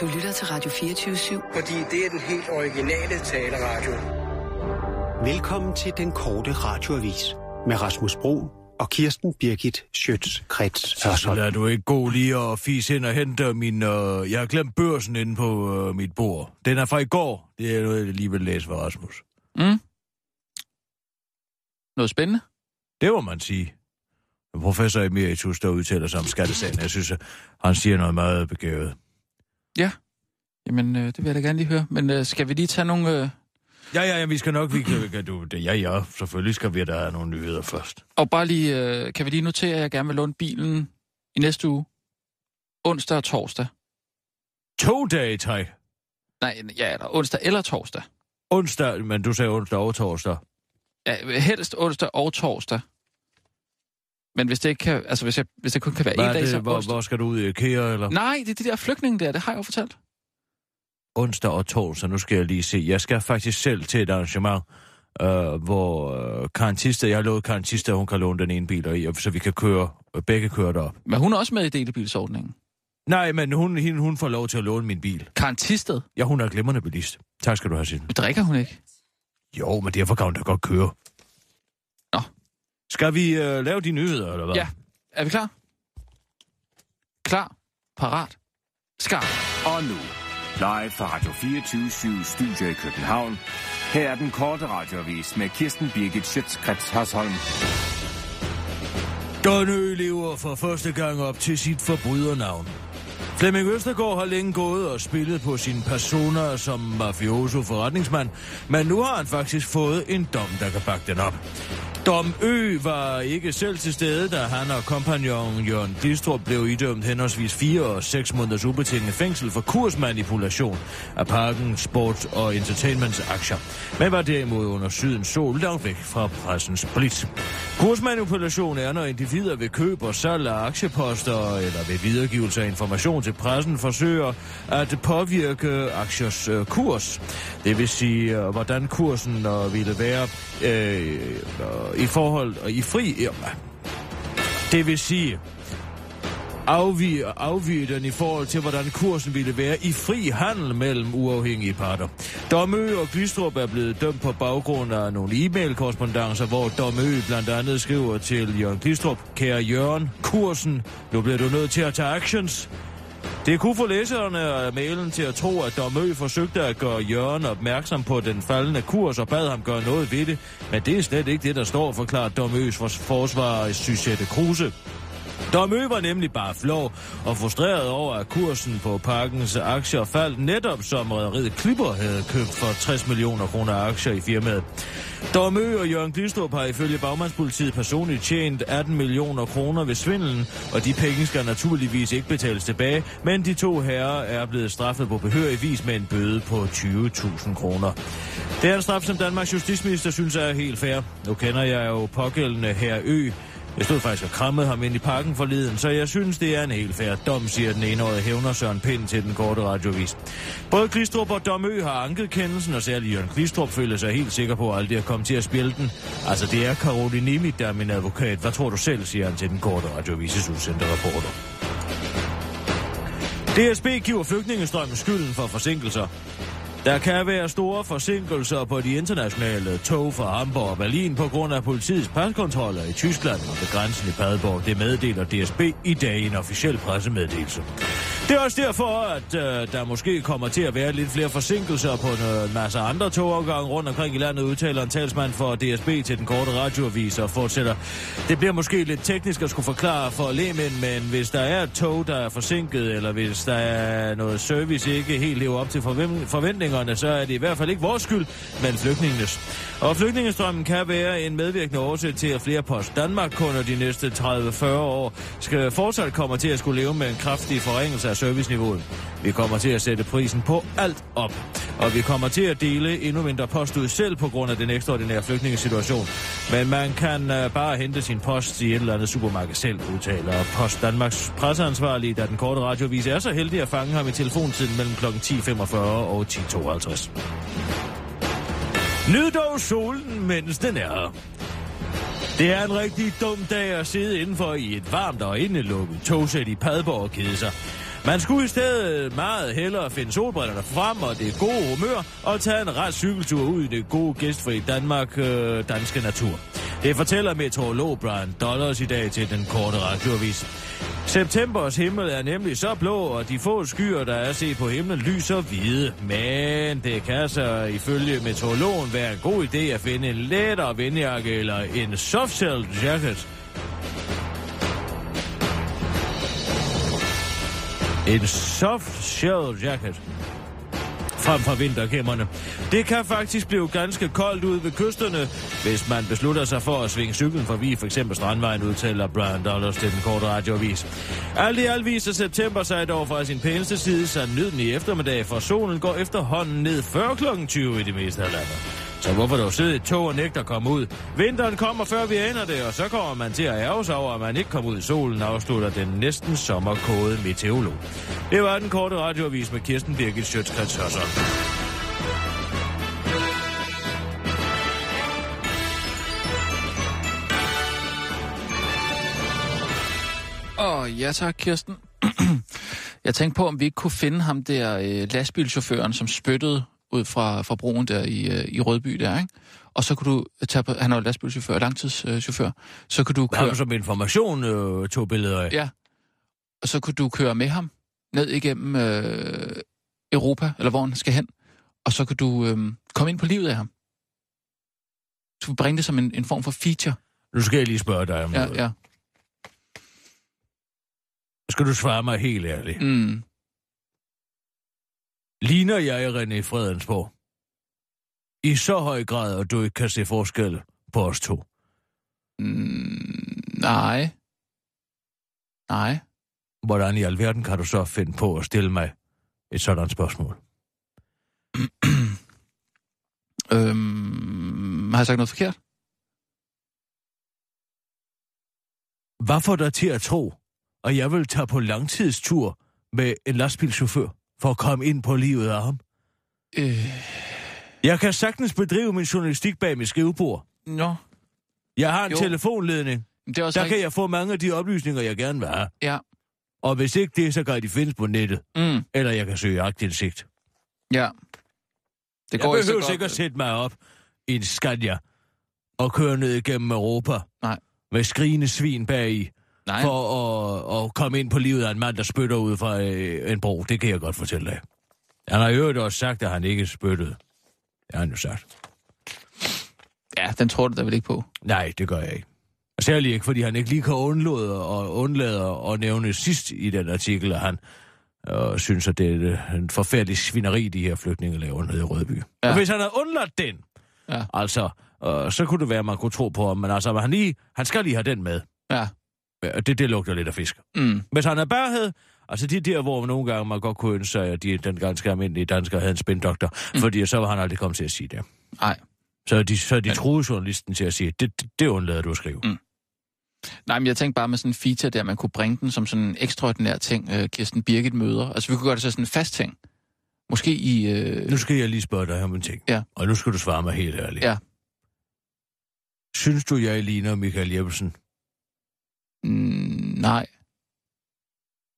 Du lytter til Radio 24-7. Fordi det er den helt originale taleradio. Velkommen til den korte radioavis med Rasmus Bro og Kirsten Birgit Schøtz-Krets Så lader du ikke gå lige og fise ind og hente min... Øh, jeg har glemt børsen inde på øh, mit bord. Den er fra i går. Det er noget, jeg lige vil læse for Rasmus. Mm. Noget spændende? Det må man sige. Professor Emeritus, der udtaler sig om skattesagen. Jeg synes, at han siger noget meget begavet. Ja. Jamen, øh, det vil jeg da gerne lige høre. Men øh, skal vi lige tage nogle... Øh... Ja, ja, ja, vi skal nok... Vi kan, kan du, det, ja, ja, selvfølgelig skal vi da have nogle nyheder først. Og bare lige... Øh, kan vi lige notere, at jeg gerne vil låne bilen i næste uge? Onsdag og torsdag. To dage træk. Nej, ja, eller onsdag eller torsdag. Onsdag, men du sagde onsdag og torsdag. Ja, helst onsdag og torsdag. Men hvis det ikke kan, altså hvis, jeg, hvis det kun kan være Hvad en dag, det? så Hvor, onsdag. hvor skal du ud i IKEA, eller? Nej, det er de der flygtninge der, det har jeg jo fortalt. onsdag og torsdag. Nu skal jeg lige se. Jeg skal faktisk selv til et arrangement, øh, hvor øh, Karen Tista, jeg har lovet Karen Tista, at hun kan låne den ene bil, og, så vi kan køre, begge køre derop. Men hun er også med i delebilsordningen. Nej, men hun, hende, hun får lov til at låne min bil. Karen Tisted, Ja, hun er glimrende bilist. Tak skal du have, Signe. drikker hun ikke? Jo, men derfor kan hun da godt køre. Skal vi øh, lave de nyheder, eller hvad? Ja. Er vi klar? Klar, parat, skarp. Og nu, live fra Radio 24 Studio i København. Her er den korte radiovis med Kirsten Birgit Schøtzgrads Hasholm. Donø lever for første gang op til sit forbrydernavn. Flemming Østergaard har længe gået og spillet på sin persona som mafioso forretningsmand, men nu har han faktisk fået en dom, der kan bakke den op. Dom Ø var ikke selv til stede, da han og kompagnon Jørgen Distrup blev idømt henholdsvis 4 og 6 måneders ubetinget fængsel for kursmanipulation af parken, sport og entertainments aktier, men var derimod under sydens sol langt væk fra pressens blitz. Kursmanipulation er, når individer ved køb og salg af aktieposter eller ved videregivelse af information til pressen forsøger at påvirke aktiers øh, kurs. Det vil sige, øh, hvordan kursen øh, ville være øh, øh, i forhold og i fri... Øh, det vil sige, afvige, afvige den i forhold til, hvordan kursen ville være i fri handel mellem uafhængige parter. Domø og Glistrup er blevet dømt på baggrund af nogle e-mail-korrespondencer, hvor Domø blandt andet skriver til Jørgen Glistrup, Kære Jørgen, kursen, nu bliver du nødt til at tage actions. Det kunne få læserne af mailen til at tro, at Domø forsøgte at gøre Jørgen opmærksom på den faldende kurs og bad ham gøre noget ved det, men det er slet ikke det, der står, forklaret Domøs forsvarer Sysette Kruse. Domø var nemlig bare flov og frustreret over, at kursen på parkens aktier faldt netop som rederiet Klipper havde købt for 60 millioner kroner aktier i firmaet. Domø og Jørgen Glistrup har ifølge bagmandspolitiet personligt tjent 18 millioner kroner ved svindelen, og de penge skal naturligvis ikke betales tilbage, men de to herrer er blevet straffet på behørig vis med en bøde på 20.000 kroner. Det er en straf, som Danmarks justitsminister synes er helt fair. Nu kender jeg jo pågældende her Ø, jeg stod faktisk og krammede ham ind i parken forleden, så jeg synes, det er en helt fair dom, siger den enårige hævner Søren Pind til den korte radiovis. Både Klistrup og Domø har anket kendelsen, og særligt Jørgen Klistrup føler sig helt sikker på at aldrig at komme til at spille den. Altså, det er Karoline Nimit, der er min advokat. Hvad tror du selv, siger han til den korte radiovises udsendte rapporter. DSB giver flygtningestrømmen skylden for forsinkelser. Der kan være store forsinkelser på de internationale tog fra Hamburg og Berlin på grund af politiets paskontroller i Tyskland og ved grænsen i Padborg. Det meddeler DSB i dag i en officiel pressemeddelelse. Det er også derfor, at øh, der måske kommer til at være lidt flere forsinkelser på en øh, masse andre togafgange rundt omkring i landet, udtaler en talsmand for DSB til den korte radioavis og fortsætter. Det bliver måske lidt teknisk at skulle forklare for lægemænd, men hvis der er et tog, der er forsinket, eller hvis der er noget service ikke helt lever op til forventningerne, så er det i hvert fald ikke vores skyld, men flygtningenes. Og flygtningestrømmen kan være en medvirkende årsag til, at flere Post Danmark-kunder de næste 30-40 år skal fortsat kommer til at skulle leve med en kraftig forringelse af serviceniveauet. Vi kommer til at sætte prisen på alt op, og vi kommer til at dele endnu mindre post ud selv på grund af den ekstraordinære flygtningesituation. Men man kan uh, bare hente sin post i et eller andet supermarked selv, udtaler Post Danmarks presseansvarlige, da den korte radiovis er så heldig at fange ham i telefontiden mellem kl. 10.45 og 10.52. Nyd dog solen, mens den er her. Det er en rigtig dum dag at sidde indenfor i et varmt og indelukket togsæt i Padborg og kede sig. Man skulle i stedet meget hellere finde solbrillerne frem og det gode humør og tage en ret cykeltur ud i det gode gæstfri Danmark, øh, danske natur. Det fortæller meteorolog Brian Dollars i dag til den korte radioavis. Septembers himmel er nemlig så blå, og de få skyer, der er set på himlen, lyser hvide. Men det kan så ifølge meteorologen være en god idé at finde en lettere vindjakke eller en softshell jacket. En soft shell jacket frem for vinterkæmmerne. Det kan faktisk blive ganske koldt ude ved kysterne, hvis man beslutter sig for at svinge cyklen forbi for eksempel Strandvejen, udtaler Brian Dollars til den korte radioavis. Alt i alt viser september sig dog fra sin pæneste side, så nyden i eftermiddag, for solen går efterhånden ned før kl. 20 i det meste af landet. Så hvorfor dog sidde i et tog og nægte at komme ud? Vinteren kommer, før vi aner det, og så kommer man til at ærge sig over, at man ikke kommer ud i solen, afslutter den næsten sommerkåde meteorolog. Det var den korte radioavis med Kirsten Birgit Sjøtskrets Hørsson. Åh, oh, ja tak, Kirsten. jeg tænkte på, om vi ikke kunne finde ham der øh, lastbilchaufføren, som spyttede ud fra, fra broen der i, øh, i Rødby der, ikke? Og så kunne du tage på, han er jo lastbilchauffør, langtidschauffør, så kunne du Har køre... du som information øh, to billeder af? Ja, og så kunne du køre med ham ned igennem øh, Europa, eller hvor han skal hen, og så kunne du øh, komme ind på livet af ham. Du bringe det som en, en form for feature. Nu skal jeg lige spørge dig om Ja, noget. ja. Skal du svare mig helt ærligt? Mm. Ligner jeg René Fredensborg? I så høj grad, at du ikke kan se forskel på os to. Mm, nej. Nej. Hvordan i alverden kan du så finde på at stille mig et sådan spørgsmål? Øhm, har jeg sagt noget forkert? Hvad får dig til at tro, at jeg vil tage på langtidstur med en lastbilchauffør for at komme ind på livet af ham? Øh, Jeg kan sagtens bedrive min journalistik bag mit skrivebord. nå. Jeg har en Jo. telefonledning. Det er også Der rigtigt. kan jeg få mange af de oplysninger, jeg gerne vil have. Ja. Og hvis ikke det, så kan de findes på nettet. Mm, Eller jeg kan søge aktindsigt. ja. Det Jeg går så behøver ikke at sætte mig op i en Scania og køre ned igennem Europa. Nej. Med skrigende svin bagi. Nej, For at, at komme ind på livet af en mand, der spytter ud fra øh, en bro. Det kan jeg godt fortælle dig. Han har i øvrigt også sagt, at han ikke spyttede. Det har han jo sagt. ja, den tror du da vel ikke på. Nej, det gør jeg ikke. Og Særligt ikke, fordi han ikke lige kan undlade og undlade at nævne sidst i den artikel, at han øh, synes, at det er en forfærdelig svineri, de her flygtninge laver nede i Rødby. Ja. Ja. Og hvis han havde undladt den, Ja. altså, øh, så kunne det være, at man kunne tro på ham. Men altså, han, lige, han skal lige have den med. Ja. Ja, Det, det lugter lidt af fisk. Mm. Hvis han er bærhed, altså de der, hvor nogle gange man godt kunne ønske sig, at de, den ganske almindelige danskere havde en spindoktor, mm. fordi så var han aldrig kommet til at sige det. Nej. Så de, så de Men- troede journalisten til at sige, det, det, det undlader du at skrive. Mm. Nej, men jeg tænkte bare med sådan en feature der, man kunne bringe den som sådan en ekstraordinær ting, øh, Kirsten Birgit møder. Altså, vi kunne gøre det så sådan en fast ting. Måske i... Øh, Nu skal jeg lige spørge dig om en ting. Ja. Og nu skal du svare mig helt ærligt. Ja. Synes du, jeg ligner Michael Jeppesen? Mm, nej.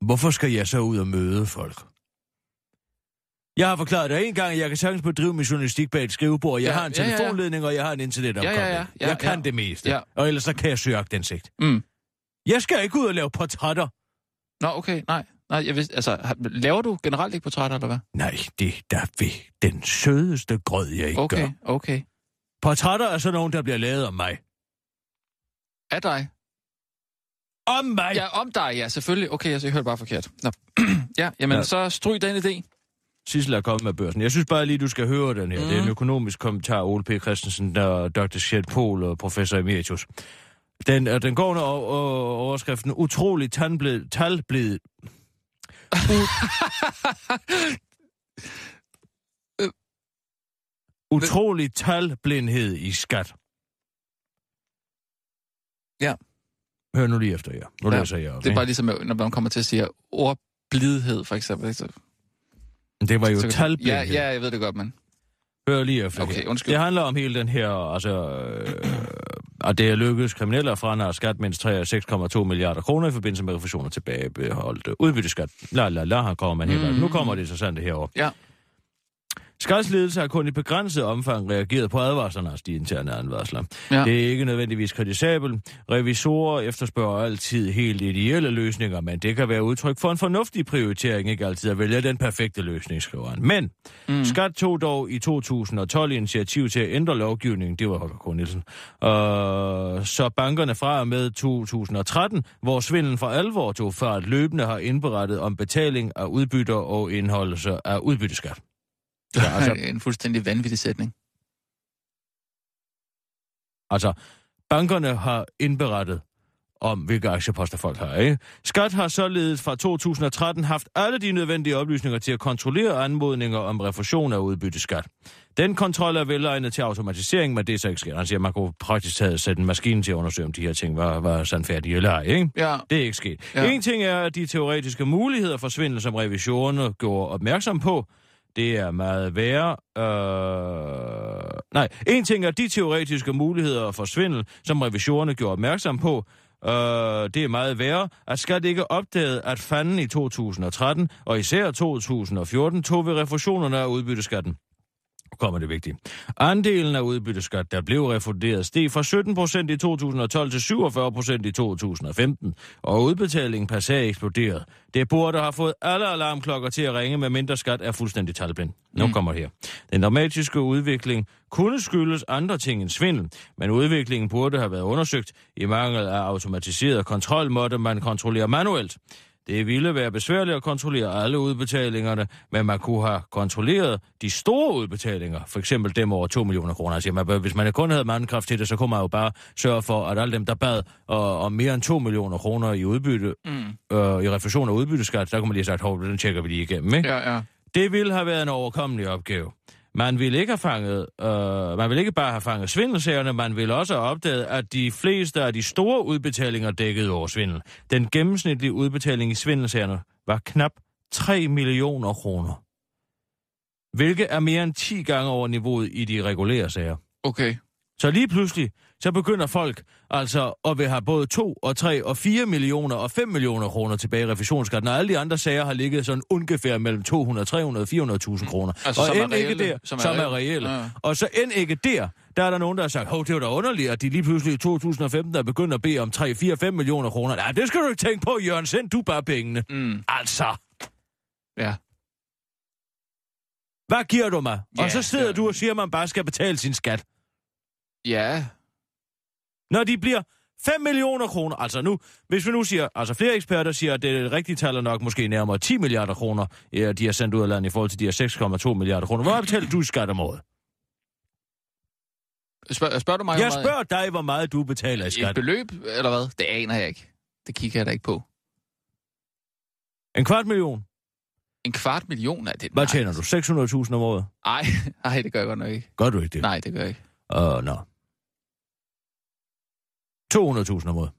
Hvorfor skal jeg så ud og møde folk? Jeg har forklaret dig en gang, at jeg kan sagtens bedrive min journalistik bag et skrivebord. Jeg Ja, har en ja, ja, ja. telefonledning, og jeg har en internetopkobling. Ja, ja, ja, ja, jeg kan ja. det meste. Ja. Og ellers så kan jeg søge agtindsigt. Mm. Jeg skal ikke ud og lave portrætter. Nå, okay, nej. Nej, jeg vidste, altså, laver du generelt ikke portrætter, eller hvad? Nej, det er der ved den sødeste grød, jeg ikke Okay, gør. okay. Portrætter er sådan nogle, der bliver lavet om mig. Af dig? Om mig! Ja, om dig, ja, selvfølgelig. Okay, altså, jeg hørte bare forkert. Nå. ja, jamen, Ja. så stryg den idé. Sissel er kommet med børsen. Jeg synes bare lige, du skal høre den her. Mm. Det er en Mhm. økonomisk kommentar, Ole P. Christensen, der Dr. Sjæt Pohl og professor emeritus. Den, og den går under overskriften Utrolig tandblid, talblid. Øh. Utrolig talblindhed i skat. Ja. Hør nu lige efter jer. Nu Ja, læser jeg op. Det er ikke? bare ligesom, når man kommer til at sige ordblidhed, for eksempel. Så, det var jo så, ja, talblindhed. ja, jeg ved det godt, men... Hør lige efter Okay, her. undskyld. Det handler om hele den her, altså, øh, Og det er lykkedes kriminelle at franarre skat mindst 6,2 milliarder kroner i forbindelse med refusioner tilbagebeholdt udbytteskat. La la la, her kommer man helt mm. Nu kommer det interessante herover. Ja. Skats ledelse har kun i begrænset omfang reageret på advarslerne, altså de interne advarsler. Ja. Det er ikke nødvendigvis kritisabelt. Revisorer efterspørger altid helt ideelle løsninger, men det kan være udtryk for en fornuftig prioritering, ikke altid at vælge den perfekte løsning, skriver han. Men mm. Skat tog dog i 2012 initiativ til at ændre lovgivningen, det var Holger K. Nielsen, uh, så bankerne fra og med 2013, hvor svindlen for alvor tog fart, løbende har indberettet om betaling af udbytter og indholdelse af udbytteskat. Så, altså... en fuldstændig vanvittig sætning. Altså, bankerne har indberettet om, hvilke aktieposter folk har. Ikke? Skat har således fra 2013 haft alle de nødvendige oplysninger til at kontrollere anmodninger om refusion af udbytteskat. Den kontrol er velegnet til automatisering, men det er så ikke sket. Han siger, at man kunne praktisk taget sætte en maskine til at undersøge, om de her ting var, var sandfærdige eller ej. Ikke? Ja. Det er ikke sket. Ja. En ting er, at de teoretiske muligheder for svindel, som revisionerne gjorde opmærksom på, det er meget værre. Øh... Nej, en ting er de teoretiske muligheder for svindel, som revisionerne gjorde opmærksom på. Øh, det er meget værre, at skat ikke opdagede, at fanden i 2013 og især 2014 tog ved refusionerne af udbytteskatten nu kommer det vigtigt. Andelen af udbytteskat, der blev refunderet, steg fra 17 procent i 2012 til 47 procent i 2015, og udbetalingen per sag eksploderede. Det burde have fået alle alarmklokker til at ringe, med mindre skat er fuldstændig talblind. Nu Mm. kommer her. Den dramatiske udvikling kunne skyldes andre ting end svindel, men udviklingen burde have været undersøgt. I mangel af automatiseret kontrol måtte man kontrollere manuelt. Det ville være besværligt at kontrollere alle udbetalingerne, men man kunne have kontrolleret de store udbetalinger, for eksempel dem over 2 millioner kroner. Altså, man, hvis man kun havde mandkraft til det, så kunne man jo bare sørge for, at alle dem, der bad og, om mere end 2 millioner kroner i udbytte, Mm. øh, i refusion af udbytteskat, der kunne man lige have sagt, den tjekker vi lige igennem, ikke? Ja, ja. Det ville have været en overkommelig opgave. Man ville ikke have fanget, øh, man ville ikke bare have fanget svindelsagerne, man ville også have opdaget, at de fleste af de store udbetalinger dækkede over svindel. Den gennemsnitlige udbetaling i svindelsagerne var knap 3 millioner kroner. Hvilket er mere end 10 gange over niveauet i de regulære sager. Okay. Så lige pludselig, så begynder folk altså at vil have både 2 og 3 og 4 millioner og 5 millioner kroner tilbage i refusionsskatten, og alle de andre sager har ligget sådan ungefær mellem 200, 300 og 400.000 kroner. Altså, og som er end ikke reelle. der, Som som er er, reelle. Ja. Og så end ikke der, der er der nogen, der har sagt, hov, det var da underligt, at de lige pludselig i 2015 er begyndt at bede om 3, 4, 5 millioner kroner. Nej, det skal du ikke tænke på, Jørgen. Send du bare pengene. Mm. Altså, Ja. hvad giver du mig? Ja, og så sidder det- du og siger, at man bare skal betale sin skat. Ja. Når de bliver 5 millioner kroner, altså nu, hvis vi nu siger, altså flere eksperter siger, at det rigtige tal er nok måske nærmere 10 milliarder kroner, ja, de har sendt ud af landet i forhold til de her 6,2 milliarder kroner. Hvor betaler du i skat om året? Spørg, spørger du mig, Jeg meget- spørger dig, hvor meget du betaler i Et skat. beløb, eller hvad? Det aner jeg ikke. Det kigger jeg da ikke på. En kvart million. En kvart million? Nej, det Hvad nej. tjener du? 600.000 om året? Ej, ej, det gør jeg godt nok ikke. Gør du ikke det? Nej, det gør jeg ikke. Åh, uh, nå. 200.000 om året.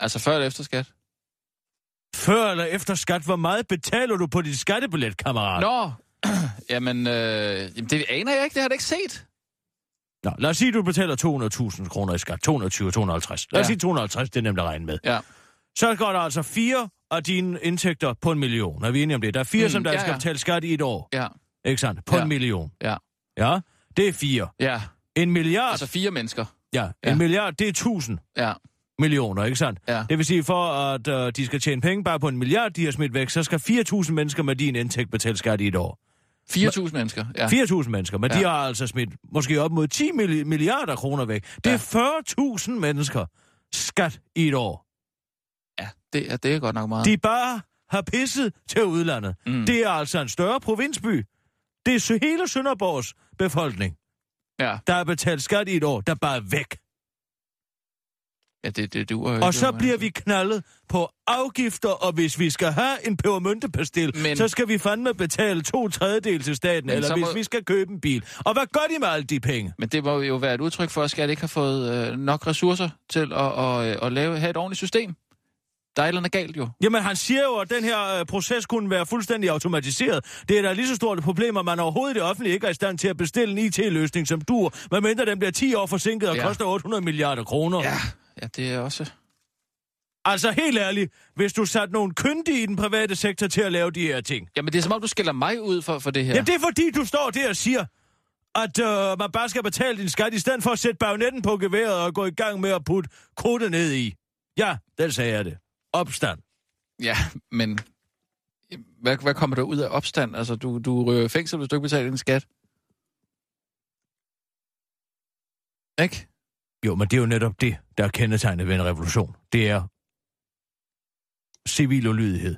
Altså før eller efter skat? Før eller efter skat, hvor meget betaler du på dit skattebillet, kammerat? Nå, jamen, øh, jamen, det aner jeg ikke. Det har jeg ikke set. Nå, lad os sige, at du betaler 200.000 kroner i skat. 220, 250. Lad os Ja. sige 250, det er nemt at regne med. Ja. Så går der altså fire af dine indtægter på en million. Er vi enige om det? Der er fire, Mm, som der ja, skal ja. betale skat i et år. Ja, Ikke sandt? På Ja. en million. ja, Ja, det er fire. ja. En milliard, Altså fire mennesker. Ja, en ja. milliard, det er 1000 Ja, millioner, ikke sandt? ja. Det vil sige, for at uh, de skal tjene penge bare på en milliard, de har smidt væk, så skal 4.000 mennesker med din indtægt betale skat i et år. 4.000 mennesker. Ja. 4.000 mennesker, men ja. Ja. de har altså smidt måske op mod 10 milli- milliarder kroner væk. Det er 40.000 mennesker skat i et år. ja, det er, det er godt nok meget. De bare har pisset til udlandet. Mm. Det er altså en større provinsby. Det er hele Sønderborgs befolkning, Ja, der har betalt skat i et år, der bare er væk. ja det, det duer jo. Og så bliver vi knaldet på afgifter, og hvis vi skal have en pebermyntepastil, Men- så skal vi fandme betale to tredjedel til staten, Men eller så hvis må- vi skal købe en bil. Og hvad gør de med alle de penge? Men det må jo være et udtryk for, at skat ikke har fået øh, nok ressourcer til at, og, øh, at lave, have et ordentligt system. Der er et eller andet galt jo. Jamen, han siger jo, at den her øh, proces kunne være fuldstændig automatiseret. Det er da lige så stort et problem, at man overhovedet i det offentlige ikke er i stand til at bestille en IT-løsning som du, medmindre den bliver 10 år forsinket og Ja. koster 800 milliarder kroner. Ja, ja det er også... Altså, helt ærligt, hvis du satte nogle kyndige i den private sektor til at lave de her ting. Jamen, det er som om, du skælder mig ud for, for det her. Ja. Jamen, det er fordi, du står der og siger, at øh, man bare skal betale din skat, i stedet for at sætte bagnetten på geværet og gå i gang med at putte krudtet ned i. Ja, den sagde jeg det. Opstand. Ja, men hvad, hvad kommer der ud af opstand? Altså, du, du rører i fængsel, hvis du ikke betaler din skat. Ikke? Jo, men det er jo netop det, der er kendetegnet ved en revolution. Det er civil ulydighed.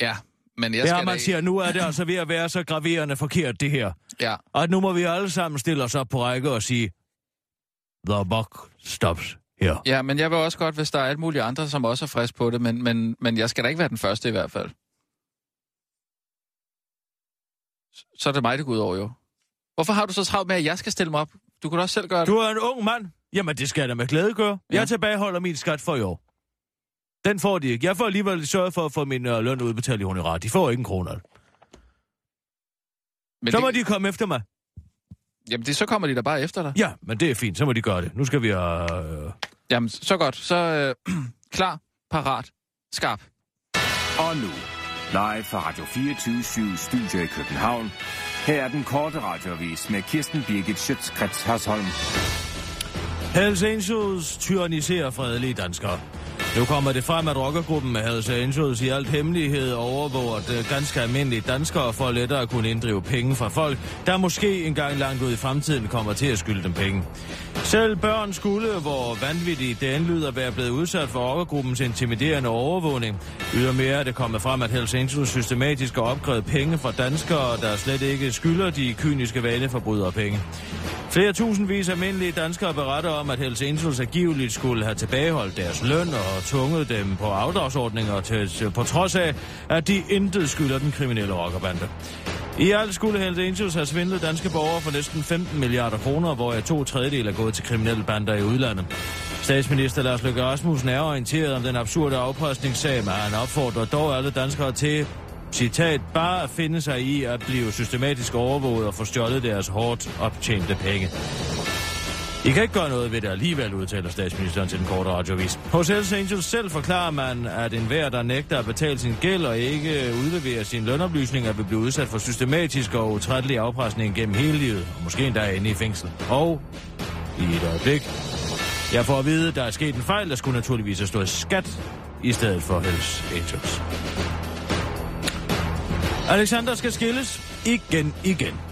Ja, men jeg skal ja, man da- siger, nu er det altså ved at være så graverende forkert, det her. Ja, Og nu må vi alle sammen stille os op på række og sige, the buck stops her. ja, men jeg vil også godt, hvis der er alt muligt andre, som også er frisk på det, men, men, men jeg skal da ikke være den første i hvert fald. Så er det mig, det går ud over jo. Hvorfor har du så travlt med, at jeg skal stille mig op? Du kunne også selv gøre det. Du er en ung mand. Jamen, det skal jeg da med glæde gøre. Ja. Jeg tilbageholder min skat for i år. Den får de ikke. Jeg får alligevel sørget for at få min uh, løn udbetalt i honorar. De får ikke en kroner. men Så må det, de komme efter mig. Jamen, det, så kommer de da bare efter dig. Ja, men det er fint. Så må de gøre det. Nu skal vi have... Uh... Jamen, så godt. Så øh, klar, parat, skarp. Og nu, live fra Radio 24 Studio i København. Her er den korte radiovis med Kirsten Birgit Schøtzgrads Hasholm. Hells Angels tyranniserer fredelige danskere. Nu kommer det frem, at rockergruppen havde sig Angels i alt hemmelighed overvåger øh, ganske almindelige danskere for lettere at kunne inddrive penge fra folk, der måske engang langt ud i fremtiden kommer til at skylde dem penge. Selv børn skulle, hvor vanvittige den lyder, være blevet udsat for rockergruppens intimiderende overvågning. Ydermere er det kommet frem, at Hells Angels systematisk har opkrævet penge fra danskere, der slet ikke skylder de kyniske vaneforbrydere penge. Flere tusindvis almindelige danskere beretter om, at Hells Angels angiveligt skulle have tilbageholdt deres løn og tunget dem på afdragsordninger til, på trods af, at de intet skylder den kriminelle rockerbande. I alt skulle Hells Angels have svindlet danske borgere for næsten 15 milliarder kroner, hvor to tredjedel er gået til kriminelle bander i udlandet. Statsminister Lars Løkke Rasmussen er orienteret om den absurde afpresningssag, men han opfordrer dog alle danskere til citat, bare at finde sig i at blive systematisk overvåget og få stjålet deres hårdt optjente penge. I kan ikke gøre noget ved det alligevel, udtaler statsministeren til den korte radiovis. Hos Hells Angels selv forklarer man, at enhver, der nægter at betale sin gæld og ikke udleverer sine lønoplysninger, vil blive udsat for systematisk og utrættelig afpresning gennem hele livet, og måske endda inde i fængsel. Og i et øjeblik. Jeg får at vide, at der er sket en fejl, der skulle naturligvis have stået skat i stedet for Hells Angels. Alexander skal skilles igen igen.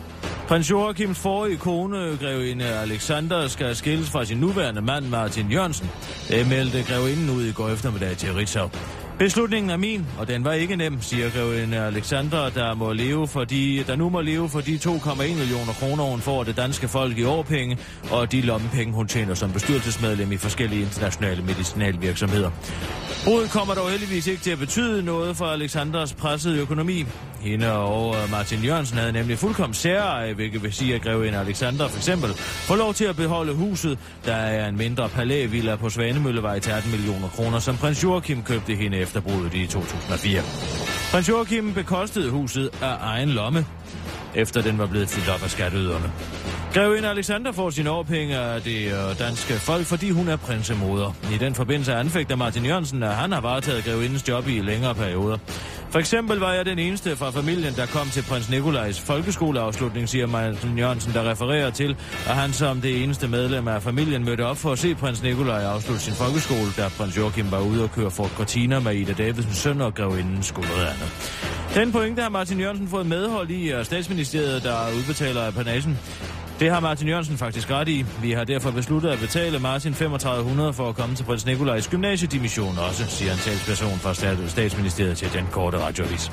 Prins Joachims forrige kone, grevinde Alexander, skal skilles fra sin nuværende mand, Martin Jørgensen. Det meldte grevinden ud i går eftermiddag til Ritzau. Beslutningen er min, og den var ikke nem, siger grevinde Alexander, der, må leve for de, der nu må leve for de 2,1 millioner kroner, hun får det danske folk i årpenge, og de lommepenge, hun tjener som bestyrelsesmedlem i forskellige internationale medicinalvirksomheder. Bruddet kommer dog heldigvis ikke til at betyde noget for Alexanders pressede økonomi. Hende og Martin Jørgensen havde nemlig fuldkommen særeje, hvilket vil sige, at grevinde Alexander for eksempel får lov til at beholde huset, der er en mindre palævilla på Svanemøllevej til 18 millioner kroner, som prins Joachim købte hende efter bruddet i 2004. Prins Joachim bekostede huset af egen lomme, efter den var blevet fyldt op af skatteyderne. Grevinde Alexander får sin årpenge af det øh, danske folk, fordi hun er prinsemoder. I den forbindelse anfægter Martin Jørgensen, at han har varetaget grevindens job i længere perioder. For eksempel var jeg den eneste fra familien, der kom til prins Nikolajs folkeskoleafslutning, siger Martin Jørgensen, der refererer til, at han som det eneste medlem af familien mødte op for at se prins Nikolaj afslutte sin folkeskole, da prins Joachim var ude og køre Ford Cortina med Ida Davidsens søn og grevinden skulle noget andet. Den pointe har Martin Jørgensen fået medhold i og statsministeriet, der udbetaler af panagen. Det har Martin Jørgensen faktisk ret i. Vi har derfor besluttet at betale Martin 3500 for at komme til prins Nikolajs gymnasiedimission også, siger en talsperson fra stat- statsministeriet til den korte radiovis.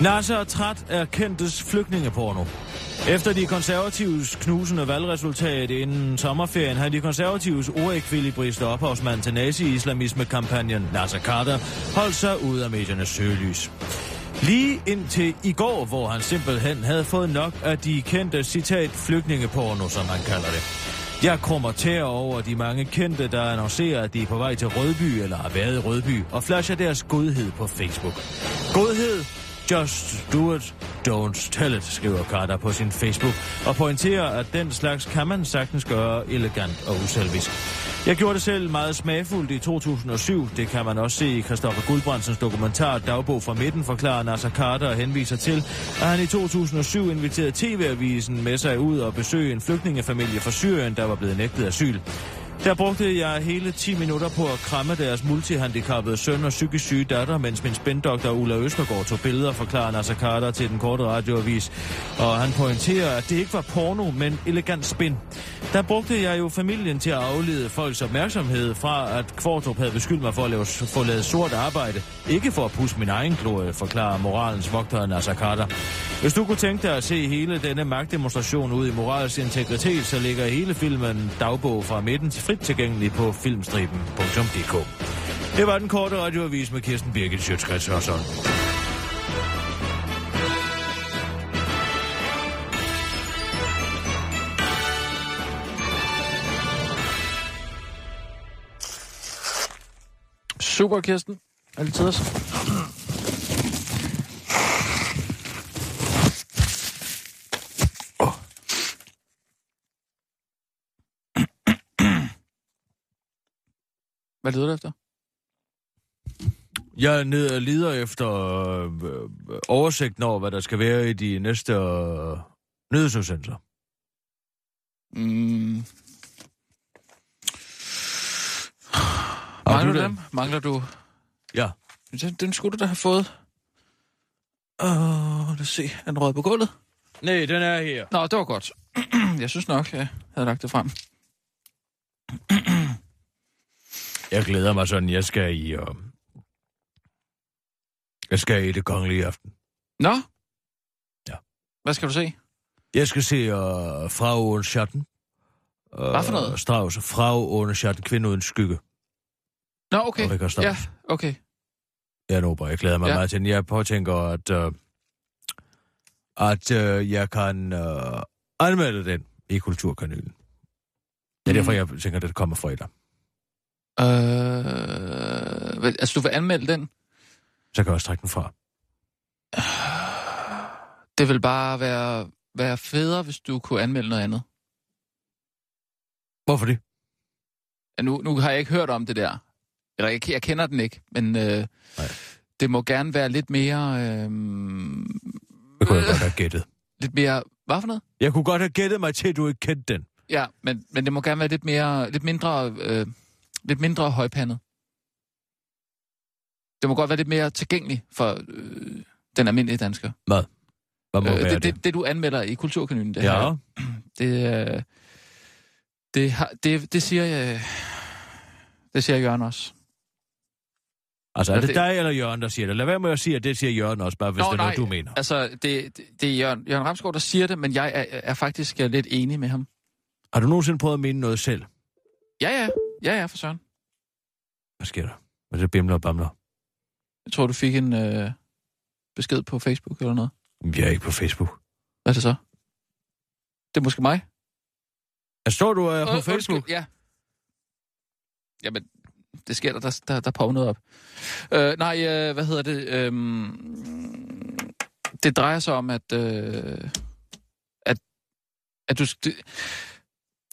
Nasser træt er kendtes flygtningeporno. Efter de konservatives knusende valgresultat inden sommerferien har de konservatives orekvilibriste ophavsmand til nazi-islamisme-kampagnen Nasser Carter holdt sig ud af mediernes søgelys. Lige indtil i går, hvor han simpelthen havde fået nok af de kendte citat flygtningeporno, som han kalder det. Jeg krummer tæer over de mange kendte, der annoncerer, at de er på vej til Rødby eller har været i Rødby, og flasher deres godhed på Facebook. Godhed? Just do it, don't tell it, skriver Carter på sin Facebook, og pointerer, at den slags kan man sagtens gøre elegant og uselvisk. Jeg gjorde det selv meget smagfuldt i 2007. Det kan man også se i Christoffer Guldbrandsens dokumentar Dagbog fra midten, forklarer Nasser Carter og henviser til, at han i 2007 inviterede TV-avisen med sig ud og besøge en flygtningefamilie fra Syrien, der var blevet nægtet asyl. Der brugte jeg hele 10 minutter på at kramme deres multihandicappede søn og psykisk syge datter, mens min spændoktor Ulla Østergaard tog billeder, forklarer Nasser Carter til den korte radioavis. Og han pointerer, at det ikke var porno, men elegant spin. Der brugte jeg jo familien til at aflede folks opmærksomhed fra, at Kvartrup havde beskyldt mig for at lave, få lavet sort arbejde. Ikke for at pusse min egen glorie, forklarer moralens vogter Nasser Carter. Hvis du kunne tænke dig at se hele denne magtdemonstration ud i moralsk integritet, så ligger hele filmen Dagbog fra midten til frit tilgængelig på filmstriben.dk. Det var den korte radioavis med Kirsten Birgit Sjøtskrets og sådan. Super, Kirsten. Altid også. Hvad leder du efter? Jeg ned og lider efter øh, oversigten over, hvad der skal være i de næste øh, nyhedsudsendelser. Mm. Mangler du dem? Mangler du... Ja. Den, den skulle du da have fået. Åh, lad os se. Er den rød på gulvet? Nej, den er her. Nå, det var godt. jeg synes nok, jeg havde lagt det frem. Jeg glæder mig sådan, jeg skal i... Øh, jeg skal i det kongelige aften. Nå? Ja. Hvad skal du se? Jeg skal se øh, Frau uden Schatten. Øh, Hvad for noget? Strauss. Frau uden Schatten. Kvinde uden skygge. Nå, okay. Og Richard Ja, okay. Jeg håber, jeg glæder mig Ja. ja. meget til den. Jeg påtænker, at, øh, at øh, jeg kan øh, anmelde den i Kulturkanylen. Det er derfor, Mm. jeg tænker, at det kommer fredag. Øh, altså, du vil anmelde den? Så kan jeg også trække den fra. Det vil bare være, være federe, hvis du kunne anmelde noget andet. Hvorfor det? Ja, nu, nu har jeg ikke hørt om det der. Eller jeg, jeg kender den ikke, men øh, det må gerne være lidt mere... Øh, Det kunne jeg godt have gættet. lidt mere... Hvad for noget? Jeg kunne godt have gættet mig til, at du ikke kendte den. Ja, men, men det må gerne være lidt mere... Lidt mindre... Øh, lidt mindre højpandet. Det må godt være lidt mere tilgængeligt for øh, den almindelige dansker. Hvad må Øh, være det, det? det, det, du anmelder i Kulturkanylen, det ja, her, det, øh, det, har, det, det siger jeg... Det siger Jørgen også. altså er det det- dig eller Jørgen, der siger det? Lad være med at sige, at det siger Jørgen også, bare hvis Nå, det er noget, nej. du mener. Altså, det, det, det er Jørgen, Jørgen Ramsgaard, der siger det, men jeg er, er faktisk øh, lidt enig med ham. Har du nogensinde prøvet at mene noget selv? Ja, ja. Ja, ja, for søren. Hvad sker der? Hvad er det bimler og bamler? Jeg tror, du fik en øh, besked på Facebook eller noget. Jeg er ikke på Facebook. Hvad er det så? Det er måske mig. Jeg står du er på Åh, Facebook? Undskyld, ja. Jamen, det sker der, der, der, der popper noget op. Øh, nej, øh, hvad hedder det? Øhm, det drejer sig om, at... Øh, at, at du... Det,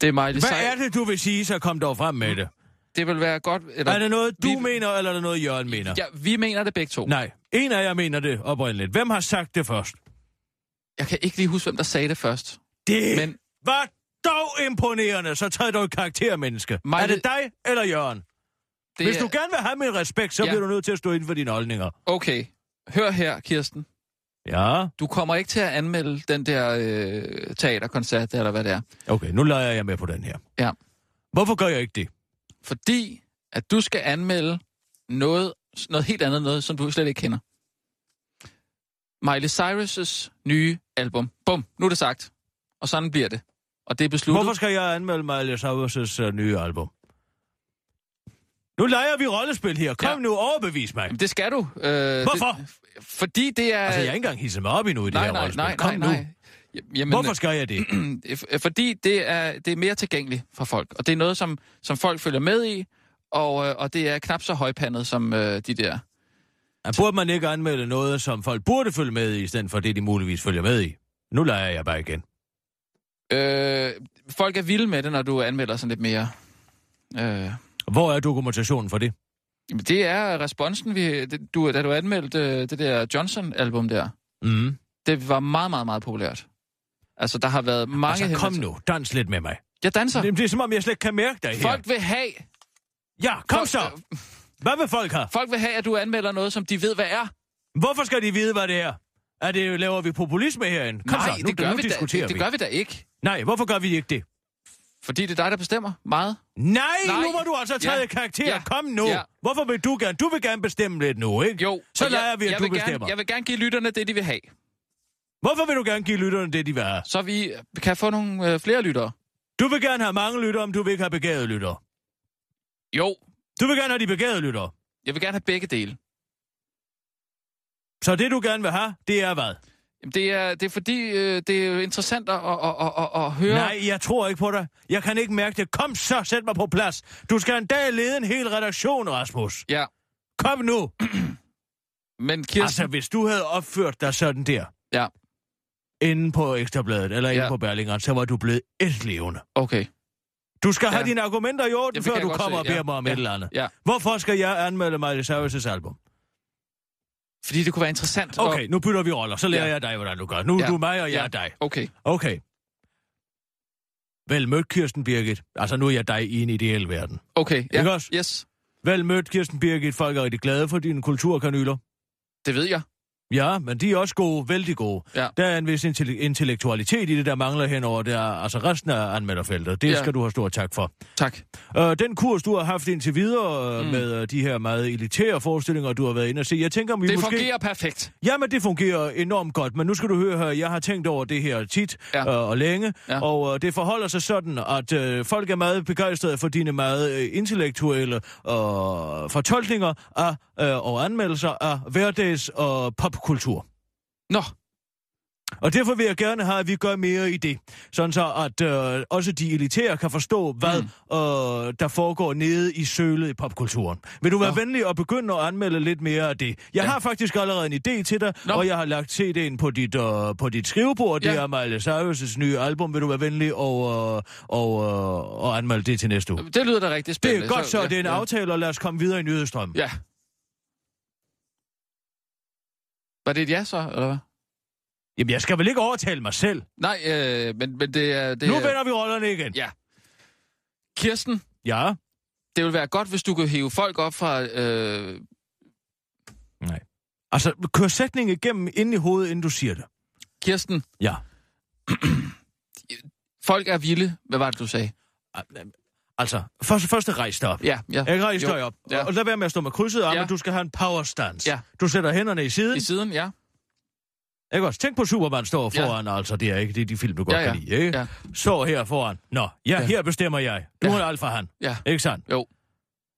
det er mig, det, Hvad er det, du vil sige, så kom dog frem med det? det vil være godt... Eller, Er det noget, du vi- mener, eller er det noget, Jørgen mener? Ja, vi mener det begge to. Nej, en af jer mener det oprindeligt. Hvem har sagt det først? Jeg kan ikke lige huske, hvem der sagde det først. Det Men var dog imponerende, så træd du et karaktermenneske. Mig- Er det dig eller Jørgen? det Hvis er... du gerne vil have min respekt, så Ja. bliver du nødt til at stå inden for dine holdninger. Okay, hør her, Kirsten. Ja, Du kommer ikke til at anmelde den der øh, teaterkoncert, eller hvad det er. okay, nu leger jeg med på den her. Ja. Hvorfor gør jeg ikke det? Fordi at du skal anmelde noget, noget helt andet, noget, som du slet ikke kender. Miley Cyrus' nye album. Bum, nu er det sagt. Og sådan bliver det. Og det er besluttet. Hvorfor skal jeg anmelde Miley Cyrus' uh, nye album? Nu leger vi rollespil her. Kom Ja. nu, overbevis mig. Jamen, det skal du. Øh, Hvorfor? Det, fordi det er... Altså, jeg er ikke engang hisset mig op endnu i det nej, her nej, rollespil. nej, Kom nej, nej. Jamen, Hvorfor skal jeg det? øh, Fordi det er, det er mere tilgængeligt for folk, og det er noget, som, som folk følger med i, og, øh, og det er knap så højpandet som øh, de der. Ja, Burde man ikke anmelde noget, som folk burde følge med i, i stedet for det, de muligvis følger med i? Nu leger jeg bare igen. Øh, folk er vilde med det, når du anmelder sådan lidt mere. Øh, Hvor er dokumentationen for det? jamen, det er responsen, vi, det, du, da du anmeldte øh, det der Johnson-album der. Mm. Det var meget, meget, meget populært. Altså, der har været mange... Altså, kom nu. Dans lidt med mig. Jeg danser. Det, det er som om, jeg slet ikke kan mærke dig her. Folk vil have... Ja, kom folk, så. øh, Hvad vil folk have? Folk vil have, at du anmelder noget, som de ved, hvad er. Hvorfor skal de vide, hvad det er? Er det, laver vi populisme herinde? Kom Nej, så, nu, det gør nu vi da, det, det gør vi da ikke. Nej, hvorfor gør vi ikke det? Fordi det er dig, der bestemmer meget. Nej, Nej. nu må du altså tage Ja. karakter. Ja. Kom nu. Ja. Hvorfor vil du gerne? Du vil gerne bestemme lidt nu, ikke? Jo, Så leger jeg, vi, at jeg du bestemmer. Gerne, jeg vil gerne give lytterne det, de vil have. Hvorfor vil du gerne give lytterne det, de vil have? Så vi kan få nogle øh, flere lyttere. Du vil gerne have mange lyttere, om du vil ikke have begavede lyttere. Jo, Du vil gerne have de begavede lyttere. jeg vil gerne have begge dele. Så det, du gerne vil have, det er hvad? Jamen, Det er, det er fordi, øh, det er interessant at, at, at, at, at høre. Nej, jeg tror ikke på dig. Jeg kan ikke mærke det. Kom så, sæt mig på plads. Du skal en dag lede en hel redaktion, Rasmus. Ja, Kom nu. men Kirsten... Altså, hvis du havde opført dig sådan der, Ja, inde på Ekstrabladet eller inde Ja. på Berlingeren, så var du blevet et levende. okay. Du skal have Ja. dine argumenter i orden, Ja, det før du kommer se. og beder Ja. mig om Ja. et eller andet. Ja, Hvorfor skal jeg anmelde Miley Cyrus' album? Fordi det kunne være interessant. Okay, nu bytter vi roller. Så lærer Ja. jeg dig, hvordan du gør. Nu er Ja. du mig, og jeg Ja. er dig. Okay, Okay. Vel mødt, Kirsten Birgit. Altså, nu er jeg dig i en ideel verden. okay. Ja, Ikke også? Yes, Vel mødt, Kirsten Birgit. Folk er rigtig glade for dine kulturkanyler. det ved jeg. Ja, men de er også gode, vældig gode. Ja. Der er en vis intell- intellektualitet i det, der mangler henover der, altså resten af anmelderfeltet. Det Ja. ja. skal du have stor tak for. Tak. Uh, den kurs, du har haft indtil videre uh, Mm. med uh, de her meget elitære forestillinger, du har været inde og se, jeg tænker, om vi Det måske... fungerer perfekt. Jamen, det fungerer enormt godt, men nu skal du høre her, jeg har tænkt over det her tit Ja. ja. uh, og længe, Ja. ja. og uh, det forholder sig sådan, at uh, folk er meget begejstrede for dine meget uh, intellektuelle uh, fortolkninger af, uh, og anmeldelser af hverdags- og popkultur. Nå, Og derfor vil jeg gerne have, at vi gør mere i det. Sådan så, at øh, også de elitære kan forstå, hvad mm. øh, der foregår nede i sølet i popkulturen. Vil du være Nå. venlig at begynde at anmelde lidt mere af det? Jeg Ja. har faktisk allerede en idé til dig, Nå. og jeg har lagt CD'en på dit, øh, på dit skrivebord. Det Ja. er Miley Cyrus' nye album. Vil du være venlig og, øh, og, øh, og anmelde det til næste uge? det lyder da rigtig Det spændende. er godt så, ja, det er en ja. aftale, og lad os komme videre i nyhedsstrømmen. Ja. Var det et ja så, eller hvad? Jamen, jeg skal vel ikke overtale mig selv? Nej, øh, men, men det er... Det Nu er, vender vi rollerne igen. Ja. Kirsten, Ja? det vil være godt, hvis du kunne hive folk op fra... Øh, Nej. Altså, kør sætningen igennem ind i hovedet, inden du siger det. Kirsten, Ja. folk er vilde. Hvad var det, du sagde? Altså, først, først rejs dig op. Ja, ja. Jeg rejs dig op. Ja. Ja. Og lad være med at stå med krydset arme, Ja. ja. du skal have en power stance. Ja. Du sætter hænderne i siden. I siden, ja. Ikke også? Tænk på Superman står Ja. foran, altså det er ikke det er de film, du godt Ja, ja. kan lide, ikke? Ja. Så her foran. Nå, ja, Ja. ja. her bestemmer jeg. Du Ja. ja. er alfa han. Ja. Ikke sandt? Jo.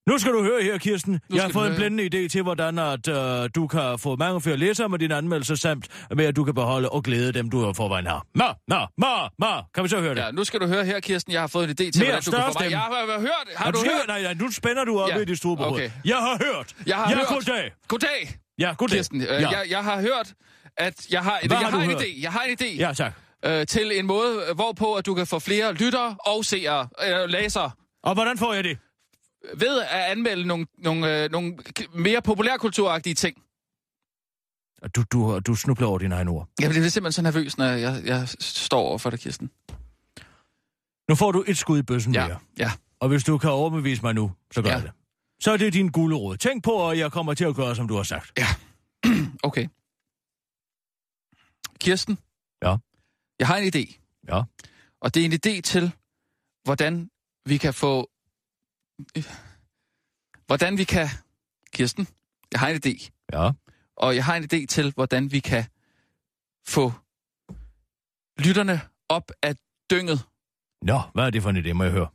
Nu skal du høre her, Kirsten. jeg har du fået en blændende idé til, hvordan at, øh, du kan få mange flere læsere med dine anmeldelser, samt med at du kan beholde og glæde dem, du har forvejen har. Nå, nå, nå, nå. Kan vi så høre det? Ja, nu skal du høre her, Kirsten. Jeg har fået en idé til, Mere hvordan du kan større Jeg har, har, har hørt. Har Har du hørt? Nej, nej, nu spænder du op Ja, ja. i dit store okay. Jeg har hørt. Jeg har ja, hørt. goddag. Goddag, Ja, goddag. Kirsten. Øh, ja. jeg, jeg har hørt, at jeg har, Hvad jeg har du en hørt? idé. Jeg har en idé. ja, tak. øh, til en måde, hvorpå at du kan få flere lyttere og seere, øh, læsere, Og hvordan får jeg det? Ved at anmelde nogle, nogle, øh, nogle mere populærkulturagtige ting. Du, du, du snubler over dine egne ord. Jeg bliver simpelthen så nervøs, når jeg, jeg står over for dig, Kirsten. Nu får du et skud i bøssen Ja, mere. ja. Og hvis du kan overbevise mig nu, så gør Ja. ja. det. Så er det din gule råd. Tænk på, at jeg kommer til at gøre, som du har sagt. Okay. Kirsten? Ja. Jeg har en idé. Ja. Og det er en idé til, hvordan vi kan få... Hvordan vi kan... Kirsten, jeg har en idé. Ja. Og jeg har en idé til, hvordan vi kan få lytterne op af dynget. Nå, hvad er det for en idé, må jeg høre?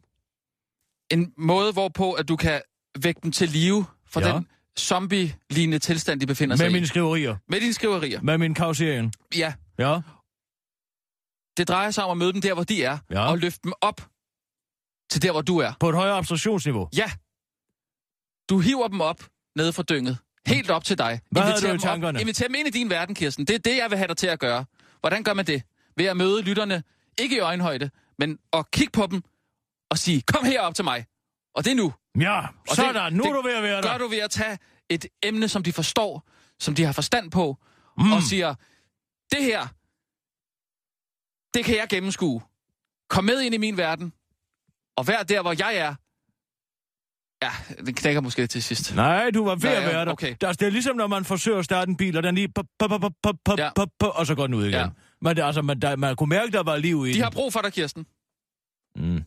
En måde, hvorpå at du kan vække dem til live fra Ja. den zombie-lignende tilstand, de befinder sig Med i. mine skriverier. Med dine skriverier. Med min kausering. Ja, Ja. Det drejer sig om at møde dem der, hvor de er, Ja. og løfte dem op til der, hvor du er. På et højere abstraktionsniveau. Ja. Du hiver dem op nede fra dynget. Helt op til dig. Hvad Inviter du i op. tankerne? Inviter dem ind i din verden, Kirsten. Det er det, jeg vil have dig til at gøre. Hvordan gør man det? Ved at møde lytterne, ikke i øjenhøjde, men at kigge på dem og sige, kom herop til mig. Og det er nu. Ja, Og sådan. det, nu er du ved at være gør der. du ved at tage et emne, som de forstår, som de har forstand på, mm. og siger, det her, det kan jeg gennemskue. Kom med ind i min verden, og vær der, hvor jeg er. Ja, det knækker måske til sidst. Nej, du var ved Ja, at være der. okay. der. Det er ligesom, når man forsøger at starte en bil, og den lige... Pop, pop, pop, pop, pop, Ja. pop, pop, og så går den ud igen. Ja. Men altså, man, der, man kunne mærke, der var liv i De den. har brug for dig, Kirsten. Mm.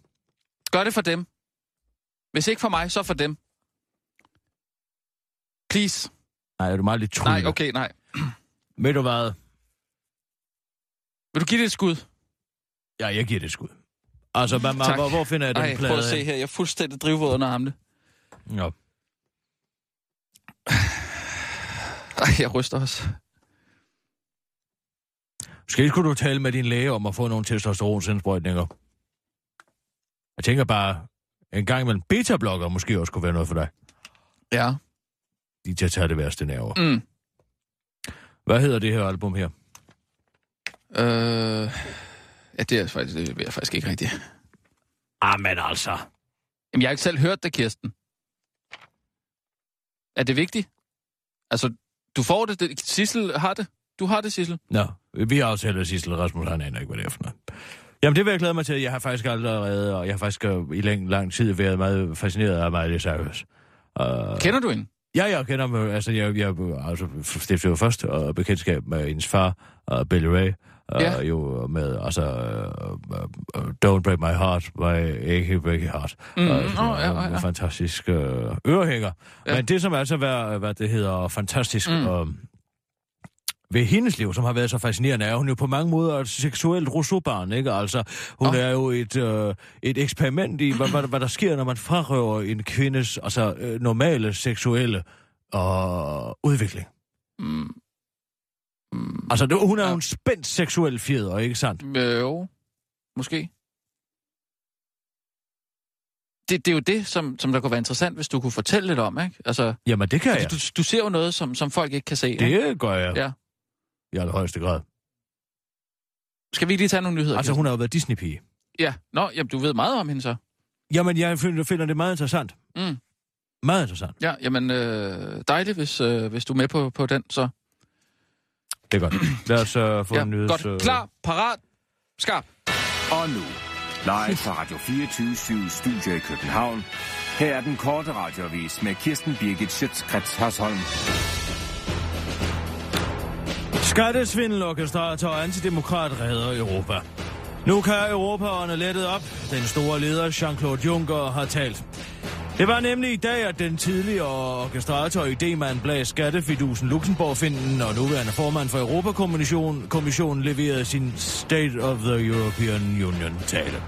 Gør det for dem. Hvis ikke for mig, så for dem. Please. Nej, er du meget lidt trylle. Nej, okay, nej. Ved du hvad? Vil du give det et skud? Ja, jeg giver det et skud. Altså, man, man, hvor, hvor finder jeg den Ej, plade? prøv at se her. Jeg er fuldstændig drivvåd under armene. Ja. Ej, jeg ryster også. Måske skulle du tale med din læge om at få nogle testosteronsindsprøjtninger. Jeg tænker bare, en gang imellem beta-blokker måske også kunne være noget for dig. Ja. De til at tage det værste nerver. Mm. Hvad hedder det her album her? Øh, ja, det er faktisk, det jeg faktisk ikke rigtigt. Ah, men altså. Jamen, jeg har ikke selv hørt det, Kirsten. Er det vigtigt? Altså, du får det, det Sissel har det. Du har det, Sissel. Nå, vi har aftalt, at Sissel Rasmus, han aner ikke, hvad det er for noget. Jamen, det vil jeg glæde mig til. Jeg har faktisk allerede, og jeg har faktisk øh, i lang, lang tid været meget fascineret af Miley Cyrus. Uh, Kender du hende? Ja, jeg kender øh, Altså, jeg, jeg altså, stiftede jo først og bekendtskab med hendes far, uh, Billy Ray. Ja. Jo, med, altså, uh, uh, Don't Break My Heart, My Achy Breaky Heart. Mm, Uh, åh, ja, ja, ja. Fantastisk uh, ørehænger. Ja. Men det, som altså hvad, hvad det hedder fantastisk... Mm. Uh, ved hendes liv, som har været så fascinerende, er hun jo på mange måder et seksuelt rousseau ikke? Altså, hun oh. er jo et, øh, et eksperiment i, hvad, hvad, hvad der sker, når man frarøver en kvindes altså, øh, normale seksuelle øh, udvikling. Mm. Mm. Altså, det, hun er jo Ja. en spændt seksuel fjeder, ikke sandt? Øh, jo, måske. Det, det er jo det, som, som der kunne være interessant, hvis du kunne fortælle lidt om, ikke? Altså, Jamen, det kan fordi jeg. du, du ser jo noget, som, som folk ikke kan se. ikke? Det gør jeg. Ja. I allerhøjeste grad. Skal vi ikke lige tage nogle nyheder? Altså, Kirsten? hun har jo været Disney-pige. Ja, nå, jamen, du ved meget om hende så. Jamen, jeg finder, finder det meget interessant. Mm. Meget interessant. Ja, jamen, øh, dejligt, hvis, øh, hvis du er med på, på den, så. Det er godt. Lad os uh, få Ja, en nyheds... godt. øh, Klar, parat, skarp. Og nu, live fra Radio 24 Studio i København. Her er den korte radiovis med Kirsten Birgit Schøtzgrads Hasholm. Skattesvindel, orkestrator og antidemokrat redder Europa. Nu kan Europa ånde lettet op. Den store leder Jean-Claude Juncker har talt. Det var nemlig i dag, at den tidligere orkestrator og idemand bag skattefidusen Luxembourg-finden og nuværende formand for Europakommissionen kommissionen leverede sin State of the European Union-tale.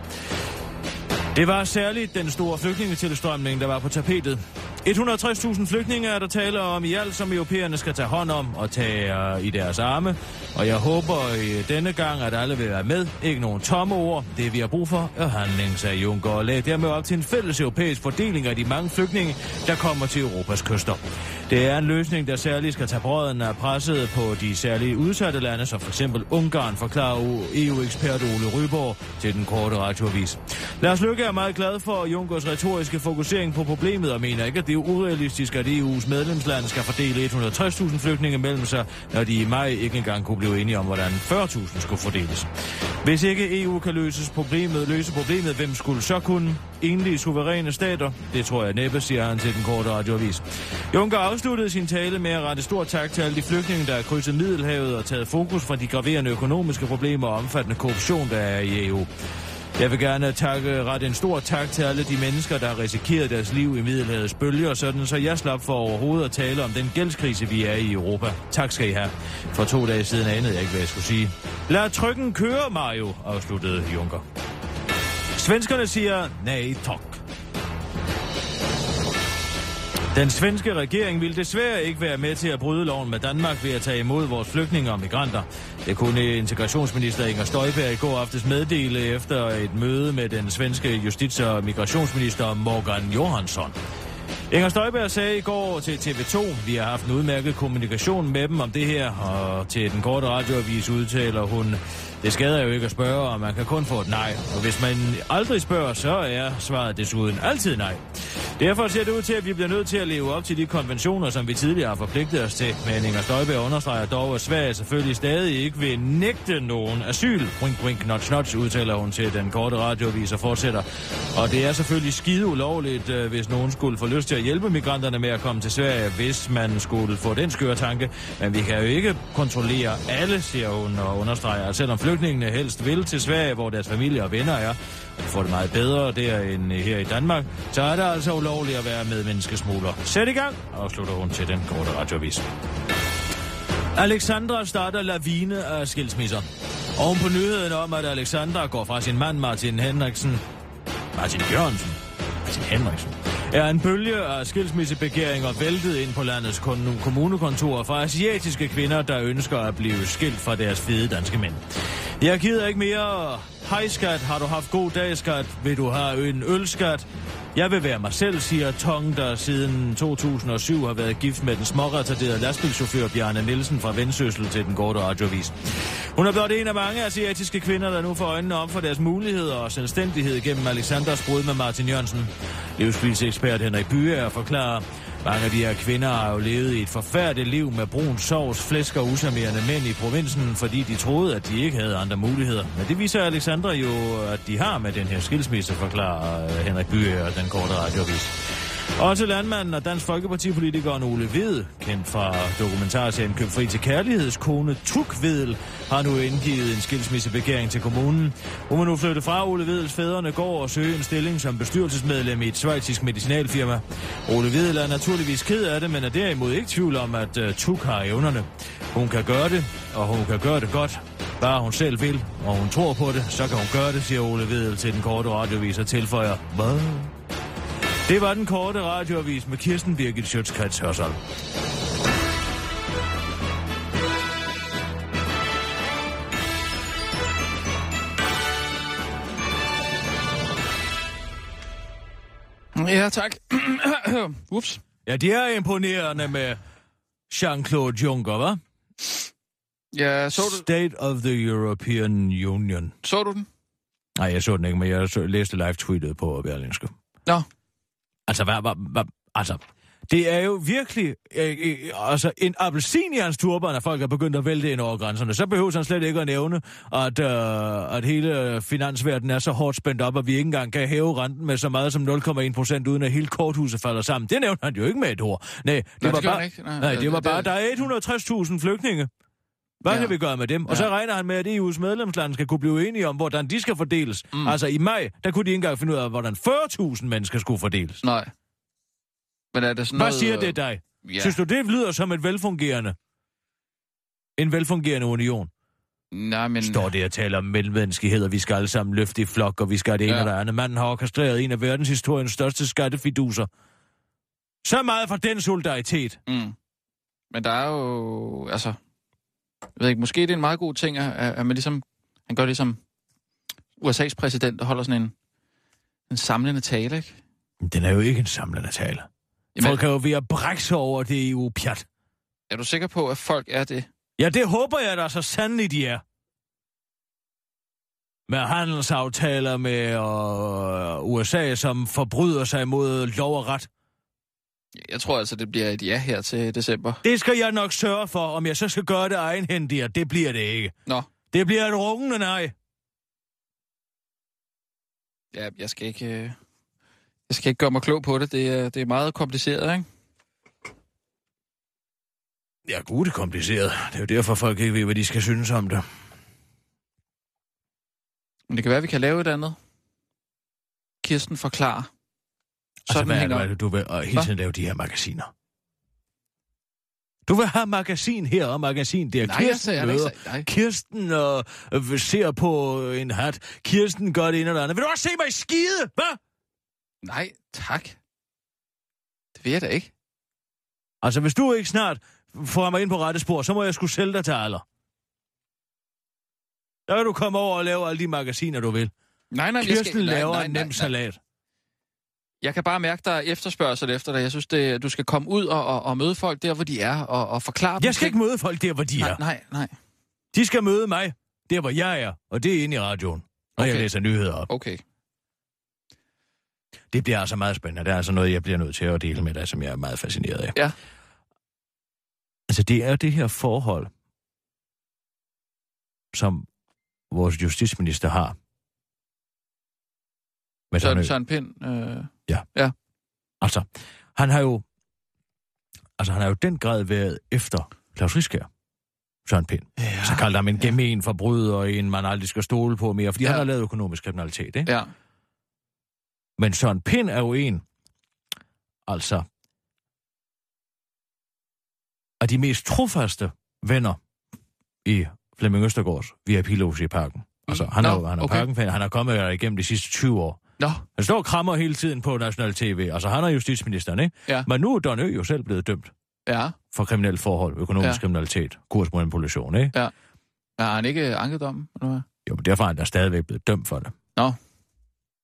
Det var særligt den store flygtningetilstrømning, der var på tapetet. 160.000 flygtninge er der tale om i alt, som europæerne skal tage hånd om og tage uh, i deres arme. Og jeg håber i denne gang, at alle vil være med. Ikke nogen tomme ord. Det vi har brug for er handling, sagde Juncker og lagde dermed op til en fælles europæisk fordeling af de mange flygtninge, der kommer til Europas kyster. Det er en løsning, der særligt skal tage brøden af presset på de særligt udsatte lande, som f.eks. Ungarn, forklarer EU-ekspert Ole Ryborg til den korte radioavis. Lars Lykke er meget glad for Junkers retoriske fokusering på problemet og mener ikke, at det er urealistisk, at EU's medlemsland skal fordele 160.000 flygtninge mellem sig, når de i maj ikke engang kunne blive enige om, hvordan 40.000 skulle fordeles. Hvis ikke EU kan løses problemet, løse problemet, hvem skulle så kunne? Enlige suveræne stater? Det tror jeg næppe, siger han til den korte radioavis. Juncker afsluttede sin tale med at rette stor tak til alle de flygtninge, der har krydset Middelhavet og taget fokus fra de graverende økonomiske problemer og omfattende korruption, der er i EU. Jeg vil gerne takke, ret en stor tak til alle de mennesker, der har risikeret deres liv i Middelhavets bølger, sådan så jeg slap for overhovedet at tale om den gældskrise, vi er i i Europa. Tak skal I have. For to dage siden anede jeg ikke, hvad jeg skulle sige. Lad trykken køre, Mario, afsluttede Juncker. Svenskerne siger nej tak. Den svenske regering vil desværre ikke være med til at bryde loven med Danmark ved at tage imod vores flygtninge og migranter. Det kunne integrationsminister Inger Støjberg i går aftes meddele efter et møde med den svenske justits- og migrationsminister Morgan Johansson. Inger Støjberg sagde i går til TV2, vi har haft en udmærket kommunikation med dem om det her, og til den korte radioavis udtaler hun, det skader jo ikke at spørge, og man kan kun få et nej. Og hvis man aldrig spørger, så er svaret desuden altid nej. Derfor ser det ud til, at vi bliver nødt til at leve op til de konventioner, som vi tidligere har forpligtet os til. Men Inger Støjberg understreger dog, at Sverige selvfølgelig stadig ikke vil nægte nogen asyl. Wink, wink, notch, notch, udtaler hun til den korte radiovis og fortsætter. Og det er selvfølgelig skide ulovligt, øh, hvis nogen skulle få lyst til at hjælpe migranterne med at komme til Sverige, hvis man skulle få den skøre tanke. Men vi kan jo ikke kontrollere alle, siger hun og understreger, at selvom flygtningene helst vil til Sverige, hvor deres familie og venner er, og de får det meget bedre der end her i Danmark, så er det altså ulovligt at være med menneskesmugler. Sæt i gang, afslutter hun til den korte radioavis. Alexandra starter lavine af skilsmisser. Oven på nyheden om, at Alexandra går fra sin mand Martin Henriksen, Martin Jørgensen, Martin Henriksen, er en bølge af skilsmissebegæringer væltet ind på landets kommunekontorer fra asiatiske kvinder, der ønsker at blive skilt fra deres fede danske mænd. Jeg gider ikke mere. Hej skat, har du haft god dag skat? Vil du have en ølskat? Jeg vil være mig selv, siger Tong, der siden 2007 har været gift med den småretarderede lastbilchauffør Bjarne Nielsen fra Vendsyssel til den korte radiovis. Hun er blot en af mange asiatiske kvinder, der nu får øjnene op for deres muligheder og selvstændighed gennem Alexanders brud med Martin Jørgensen. Livsbilsekspert Henrik Byer forklarer, mange af de her kvinder har jo levet i et forfærdeligt liv med brun sovs, flæsk og usamerende mænd i provinsen, fordi de troede, at de ikke havde andre muligheder. Men det viser Alexandra jo, at de har med den her skilsmisse, forklarer øh, Henrik Byer og den korte radiovis. Også landmanden og Dansk Folkeparti-politikeren Ole Ved, kendt fra dokumentarserien Køb fri til kærlighedskone Tuk Vedel, har nu indgivet en skilsmissebegæring til kommunen. Hun må nu flytte fra Ole Vedels fædrene går og søge en stilling som bestyrelsesmedlem i et svejtisk medicinalfirma. Ole Vedel er naturligvis ked af det, men er derimod ikke tvivl om, at uh, Tuk har evnerne. Hun kan gøre det, og hun kan gøre det godt. Bare hun selv vil, og hun tror på det, så kan hun gøre det, siger Ole Vedel til den korte radioviser tilføjer. Hvad? Det var den korte radioavis med Kirsten Birgit Schøtzgrads Hørsel. Ja, tak. Ups. Ja, det er imponerende med Jean-Claude Juncker, hva'? Ja, så du, State of the European Union. så du den? Nej, jeg så den ikke, men jeg så, læste live-tweetet på Berlingske. Nå, Altså, hvad, hvad, hvad, altså, det er jo virkelig øh, øh, altså, en appelsin i hans turban, at folk er begyndt at vælte ind over grænserne. Så behøver han slet ikke at nævne, at, øh, at hele finansverdenen er så hårdt spændt op, at vi ikke engang kan hæve renten med så meget som 0,1 procent, uden at hele korthuset falder sammen. Det nævnte han jo ikke med et ord. Nej, det det var gjorde bare, ikke. Nej, nej, det var det- bare, der er 160.000 flygtninge. Hvad Ja. kan vi gøre med dem? Og Ja. så regner han med, at EU's medlemslande skal kunne blive enige om, hvordan de skal fordeles. Mm. Altså i maj, der kunne de ikke engang finde ud af, hvordan 40.000 mennesker skulle fordeles. nej. Men er det sådan Hvad noget... siger det dig? Ja. Synes du, det lyder som et velfungerende... En velfungerende union? Nej, men... Står det og taler om mellemmenneskehed, og vi skal alle sammen løfte i flok, og vi skal det ene ja. og det andet. Manden har orkestreret en af verdenshistoriens største skattefiduser. Så meget for den solidaritet. Mm. Men der er jo... Altså... Jeg ved ikke, måske det er en meget god ting, at, at man ligesom... Han gør ligesom USA's præsident, der holder sådan en, en samlende tale, ikke? Den er jo ikke en samlende tale. Jamen, Folk er jo ved at brække sig over det EU-pjat. er du sikker på, at folk er det? Ja, det håber jeg da så sandelig, de er. Med handelsaftaler med øh, USA, som forbryder sig mod lov og ret. Jeg tror altså, det bliver et ja her til december. Det skal jeg nok sørge for, om jeg så skal gøre det egenhændigt, det bliver det ikke. Nå, Det bliver et rungende nej. ja, jeg skal ikke... øh, Jeg skal ikke gøre mig klog på det. Det er, det er meget kompliceret, ikke? Ja, gud, det er kompliceret. Det er jo derfor, folk ikke ved, hvad de skal synes om det. Men det kan være, vi kan lave et andet. Kirsten forklarer. Altså, hvad er hænger... er det, du vil og hele tiden lave de her magasiner? Du vil have magasin her og magasin der. Nej, Kirsten sagde, jeg ikke møder. sagt- nej. Kirsten øh, øh, ser på en hat. Kirsten gør det ene eller andet. Vil du også se mig skide? Hvad? Nej, tak. Det vil jeg da ikke. Altså, hvis du ikke snart får mig ind på rette spor, så må jeg skulle sælge dig til alder. Der kan du komme over og lave alle de magasiner, du vil. Nej, nej, jeg Kirsten skal, nej, laver nej, en nej, nem nej. salat. Jeg kan bare mærke, der er efterspørgsel efter dig. Jeg synes, det, du skal komme ud og, og, og møde folk der, hvor de er, og, og forklare dem Jeg skal ting. ikke møde folk der, hvor de Nej, er. nej, nej. De skal møde mig der, hvor jeg er, og det er inde i radioen. Jeg Okay. læser nyheder op. Okay. Det bliver altså meget spændende. Det er altså noget, jeg bliver nødt til at dele med dig, som jeg er meget fascineret af. Ja. Altså, det er det her forhold, som vores justitsminister har. Med Søren, Søren Pind, øh, Altså, han har jo... Altså, han har jo den grad været efter Claus Riskær. Søren Pind. ja. Så kaldte ham en gemen forbryder, og en man aldrig skal stole på mere, fordi Ja. ja. han har lavet økonomisk kriminalitet, ikke? Ja, Men Søren Pind er jo en, altså, af de mest trofaste venner i Flemming Østergaards VIP-loge i parken. Altså, han er Nå, jo han er okay. parken han har kommet igennem de sidste 20 år. Nå, Han står og krammer hele tiden på National TV. Altså, han er justitsministeren, ikke? Ja. Men nu er Don Ø jo selv blevet dømt ja. for kriminelle forhold, økonomisk Ja. ja. kriminalitet, kursmanipulation, ikke? Har han ikke anket dommen? Eller? Jo, men derfor er han da stadigvæk blevet dømt for det. Nå.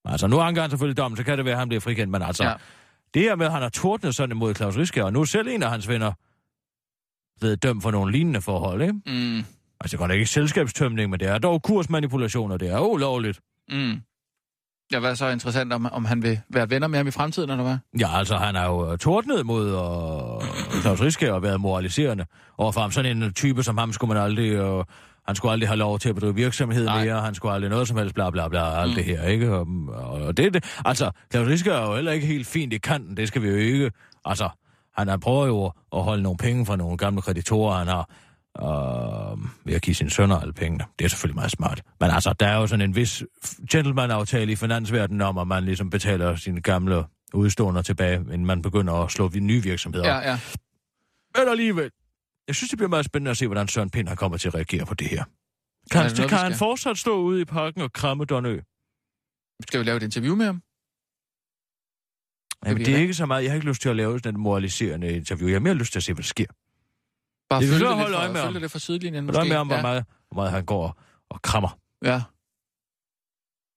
Altså, nu anker han selvfølgelig dommen, så kan det være, at han bliver frikendt, men altså, Ja. ja. det her med, at han har tordnet sådan imod Claus Riske, og nu er selv en af hans venner blevet dømt for nogle lignende forhold, ikke? Mm, Altså, godt ikke selskabstømning, men det er dog kursmanipulation, og det er ulovligt. mm. Ja, hvad er så interessant, om, om han vil være venner med ham i fremtiden, eller hvad? Ja, altså, han har jo tordnet mod uh, Claus Riske og været moraliserende overfor ham. Sådan en type som ham skulle man aldrig... Uh, han skulle aldrig have lov til at bedrive virksomhed Nej. mere, han skulle aldrig noget som helst, bla bla bla, alt Mm. det her, ikke? Og, og det, det, altså, Claus Riske er jo heller ikke helt fint i kanten, det skal vi jo ikke. Altså, han har prøvet jo at holde nogle penge fra nogle gamle kreditorer, han har øh, ved at give sine sønner alle pengene. Det er selvfølgelig meget smart. Men altså, der er jo sådan en vis gentleman-aftale i finansverdenen om, at man ligesom betaler sine gamle udstående tilbage, inden man begynder at slå nye virksomheder. Ja, ja. Men alligevel, jeg synes, det bliver meget spændende at se, hvordan Søren Pind kommer til at reagere på det her. Er Kan, det noget, kan han fortsat stå ude i parken og kramme Don Ø? Skal vi lave et interview med ham? Jamen, det er ikke så meget. Jeg har ikke lyst til at lave sådan et moraliserende interview. Jeg har mere lyst til at se, hvad der sker. Bare Det følge det, holde øje med følge det fra sidelinjen, Hold øje med om, hvor ja. meget, hvor meget han går og krammer. Ja,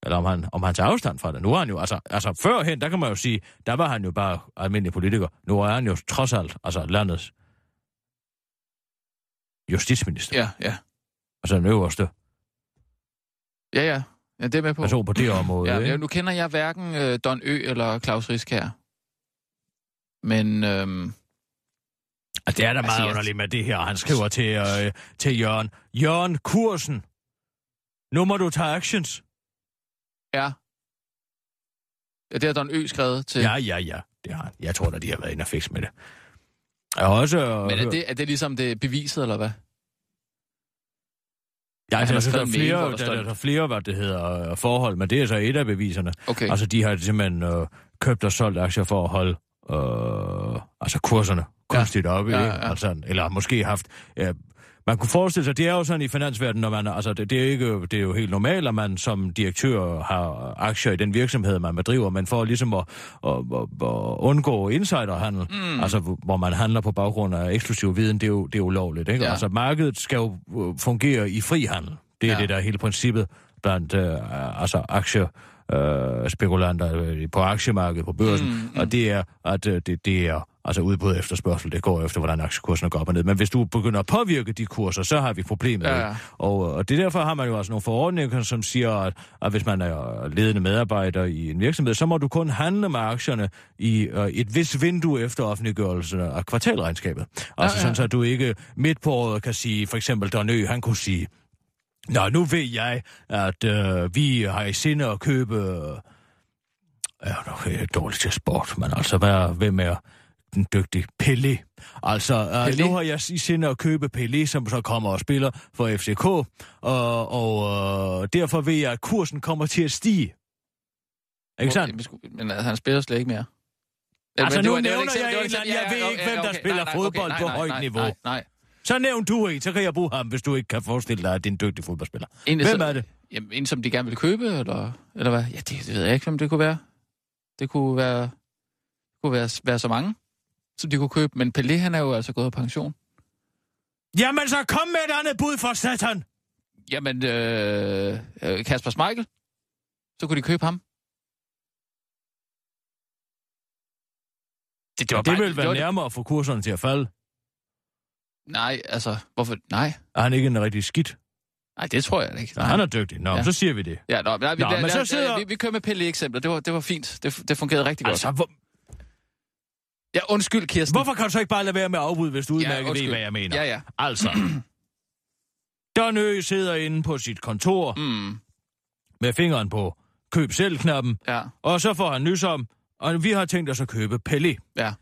Eller om han, om han tager afstand fra det. Nu er han jo, altså, altså førhen, der kan man jo sige, der var han jo bare almindelig politiker. Nu er han jo trods alt, altså landets justitsminister. ja, ja. Altså den øverste Ja, ja. Ja, det er med på. person på det område. Ja, ikke? ja, nu kender jeg hverken øh, Don Ø eller Claus Risk her. Men øhm, Altså, det er da Altså, meget jeg- underligt med det her. Han skriver til, øh, til Jørgen. Jørgen, kursen. Nu må du tage actions. ja. ja, det har Don Ø skrevet til. Ja, ja, ja. Det har han. Jeg tror da, de har været inde og fikse med det. Jeg har også... øh, Men er det, er det ligesom det beviset, eller hvad? Ja, altså, har der, er mail, flere, hvor der, der der, der er flere, hvad det hedder, øh, forhold, men det er så et af beviserne. Okay. Altså, de har simpelthen øh, købt og solgt aktier for at holde øh, altså kurserne kunstigt ja. oppe. Ja, Ja, ja. Altså, eller måske haft... Øh, man kunne forestille sig, det er jo sådan i finansverdenen, når man, altså det, det, er ikke, det er jo helt normalt, at man som direktør har aktier i den virksomhed, man bedriver, men for ligesom at, at, at, at undgå insiderhandel, mm. altså hvor man handler på baggrund af eksklusiv viden, det er jo, det er ulovligt. Ikke? Ja. Altså markedet skal jo øh, fungere i frihandel. Det er Ja. det, der er hele princippet blandt øh, altså aktier øh, spekulanter øh, på aktiemarkedet, på børsen, mm. mm. og det er, at øh, det, det er altså udbud og efterspørgsel, det går efter, hvordan aktiekurserne går op og ned. Men hvis du begynder at påvirke de kurser, så har vi problemer. Ja, ja. Og, og det er derfor har man jo også nogle forordninger, som siger, at, at hvis man er ledende medarbejder i en virksomhed, så må du kun handle med aktierne i øh, et vis vindue efter offentliggørelsen af kvartalregnskabet. Altså ja. sådan, så du ikke midt på året kan sige, for eksempel Don Ø, han kunne sige, Nå, nu ved jeg, at øh, vi har i sinde at købe... Øh, ja, nu er jeg dårligt til sport, men altså, hvad, hvem er den dygtige Pelé? Altså, øh, Pelé? nu har jeg i sinde at købe Pelé, som så kommer og spiller for FCK, og, og øh, derfor ved jeg, at kursen kommer til at stige. Ikke sandt? Men, altså, han spiller slet ikke mere. Altså, nu nævner jeg en eller anden- jeg ved ikke, hvem der spiller fodbold på højt niveau. Nej. Så nævn du en, så kan jeg bruge ham, hvis du ikke kan forestille dig, at det er en dygtig fodboldspiller. Hvem er det? Jamen, en, som de gerne vil købe, eller, eller hvad? Ja, det, det ved jeg ikke, hvem det kunne være. Det kunne være, kunne være, være så mange. Som de kunne købe. Men Pelé, han er jo altså gået på pension. Jamen, så kom med et andet bud for satan! Jamen, øh, øh, Kasper Schmeichel, så kunne de købe ham. Det, Det, det vil være nærmere at få kurserne til at falde. Nej, altså, hvorfor? Nej. Er han ikke en rigtig skidt? Nej, det tror jeg ikke. Nej. Han er dygtig. Nå, Ja. så siger vi det. Ja, nå, nej, vi, Nå, lad, men så lad, sidder- vi, vi kører med Pelle-eksempler. Det var, det var fint. Det, det fungerede rigtig godt. Altså, hvor, Ja, undskyld, Kirsten. hvorfor kan du så ikke bare lade være med at afbryde, hvis du udmærket ja, hvad jeg mener? Ja, ja. Altså, Don Ø sidder inde på sit kontor Mm, med fingeren på køb selv-knappen, ja, og så får han nys om, og vi har tænkt os at købe Pelle. ja.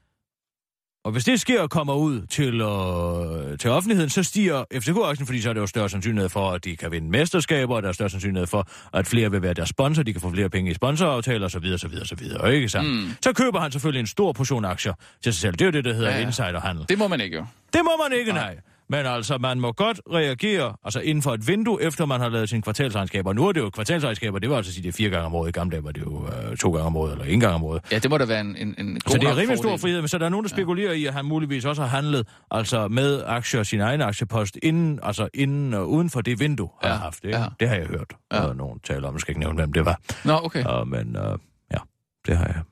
Og hvis det sker og kommer ud til, øh, til offentligheden, så stiger FCK-aktien, fordi så er der jo større sandsynlighed for, at de kan vinde mesterskaber, og der er større sandsynlighed for, at flere vil være deres sponsor, de kan få flere penge i sponsoraftaler osv. osv., osv. Ikke sandt? Mm. Så køber han selvfølgelig en stor portion aktier til sig selv. Det er jo det, der hedder ja. insiderhandel. Det må man ikke jo. Det må man ikke, Nej. nej. Men altså, man må godt reagere altså inden for et vindue, efter man har lavet sine kvartalsregnskaber. Nu er det jo kvartalsregnskaber, det var altså sige, det er fire gange om året. I gamle dage var det jo øh, to gange om året, eller en gang om året. Ja, det må da være en, en, en god Så det er rimelig stor frihed, men så der er nogen, der spekulerer i, at han muligvis også har handlet altså med aktier, sin egen aktiepost, inden, altså inden og uden for det vindue, Ja, har haft. Ikke? ja. Det har jeg hørt. Ja. Ja. nogen taler om, jeg skal ikke nævne, hvem det var. Nå, okay. Uh, men uh, ja, det har jeg.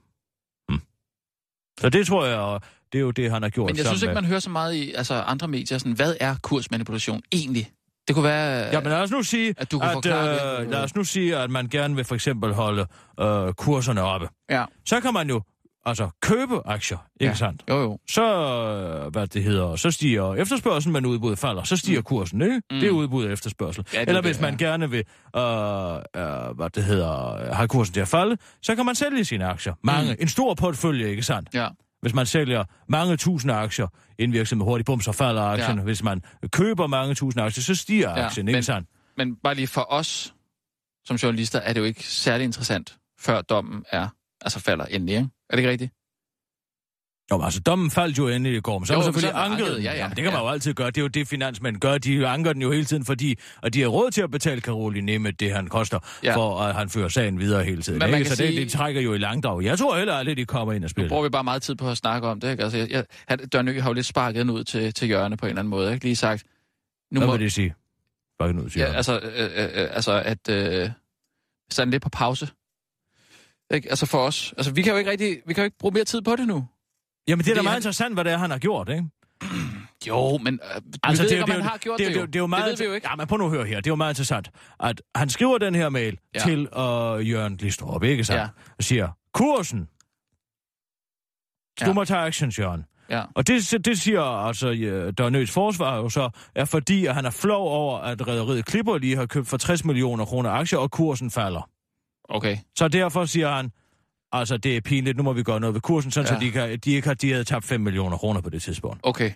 Hmm. Så det tror jeg, og det er jo det, han har gjort Men jeg synes ikke, med... man hører så meget i altså, andre medier. Sådan, hvad er kursmanipulation egentlig? Det kunne være... Ja, men lad os nu sige, At du kan at, forklare det. øh, lad os nu sige, at man gerne vil for eksempel holde øh, kurserne oppe. ja. Så kan man jo altså købe aktier, ikke Ja. sandt? Jo, jo. Så, øh, hvad det hedder, så stiger efterspørgselen, men udbuddet falder. Så stiger Mm. kursen, ikke? Mm. Det er udbud og efterspørgsel. Ja, det er Eller det, hvis man ja. gerne vil, øh, øh, hvad det hedder, have kursen til at falde, så kan man sælge sine aktier. Mange. Mm. En stor portefølje, ikke sandt? Ja. Hvis man sælger mange tusinde aktier i en virksomhed hurtigt, bum, så falder aktien. Ja. Hvis man køber mange tusinde aktier, så stiger Ja, aktien, ikke men- sandt? Men bare lige for os som journalister, er det jo ikke særlig interessant, før dommen er, altså falder endelig, ikke? Er det ikke rigtigt? Jo, altså, dommen faldt jo endelig i går, men så Jo, er man selvfølgelig så anket. anket, ja, ja. Jamen, det kan man Ja. jo altid gøre. Det er jo det, finansmænd gør. De anker den jo hele tiden, fordi at de har råd til at betale Caroline Nemeth det, han koster, Ja. for at han fører sagen videre hele tiden. Men man Ikke? kan Så det, sige- det trækker jo i langdrag. Jeg tror heller aldrig, de kommer ind og Nu spiller. bruger vi bare meget tid på at snakke om det, ikke? Altså, jeg, jeg, han, Dørnø har jo lidt sparket den ud til, til hjørne på en eller anden måde, ikke? Lige sagt, nu Hvad må, vil det sige? Bare ud til ja, ja, altså, øh, øh, øh, altså, at øh, så den lidt på pause. Ikke? Altså for os. Altså, vi kan jo ikke rigtig, vi kan jo ikke bruge mere tid på det nu. Jamen, det er da meget han- interessant, hvad det er, han har gjort, ikke? Jo, men øh, Altså, ved det, ikke, er om jo- han det, har gjort det, det, det, jo. det, er jo meget, det ved vi jo ikke. Ja, men prøv nu at høre her. Det er jo meget interessant, at han skriver den her mail Ja. til øh, Jørgen Glistrup, ikke sandt? Ja. Ja. Og siger, kursen. Du Ja. må tage actions, Jørgen. Ja. Og det, det siger altså ja, Dørnøs forsvar jo så, er fordi, at han er flov over, at rederiet Klipper lige har købt for 60 millioner kroner aktier, og kursen falder. Okay. Så derfor siger han, altså det er pinligt, nu må vi gøre noget ved kursen, sådan Ja. så de, kan, de ikke har, de havde tabt 5 millioner kroner på det tidspunkt. Okay.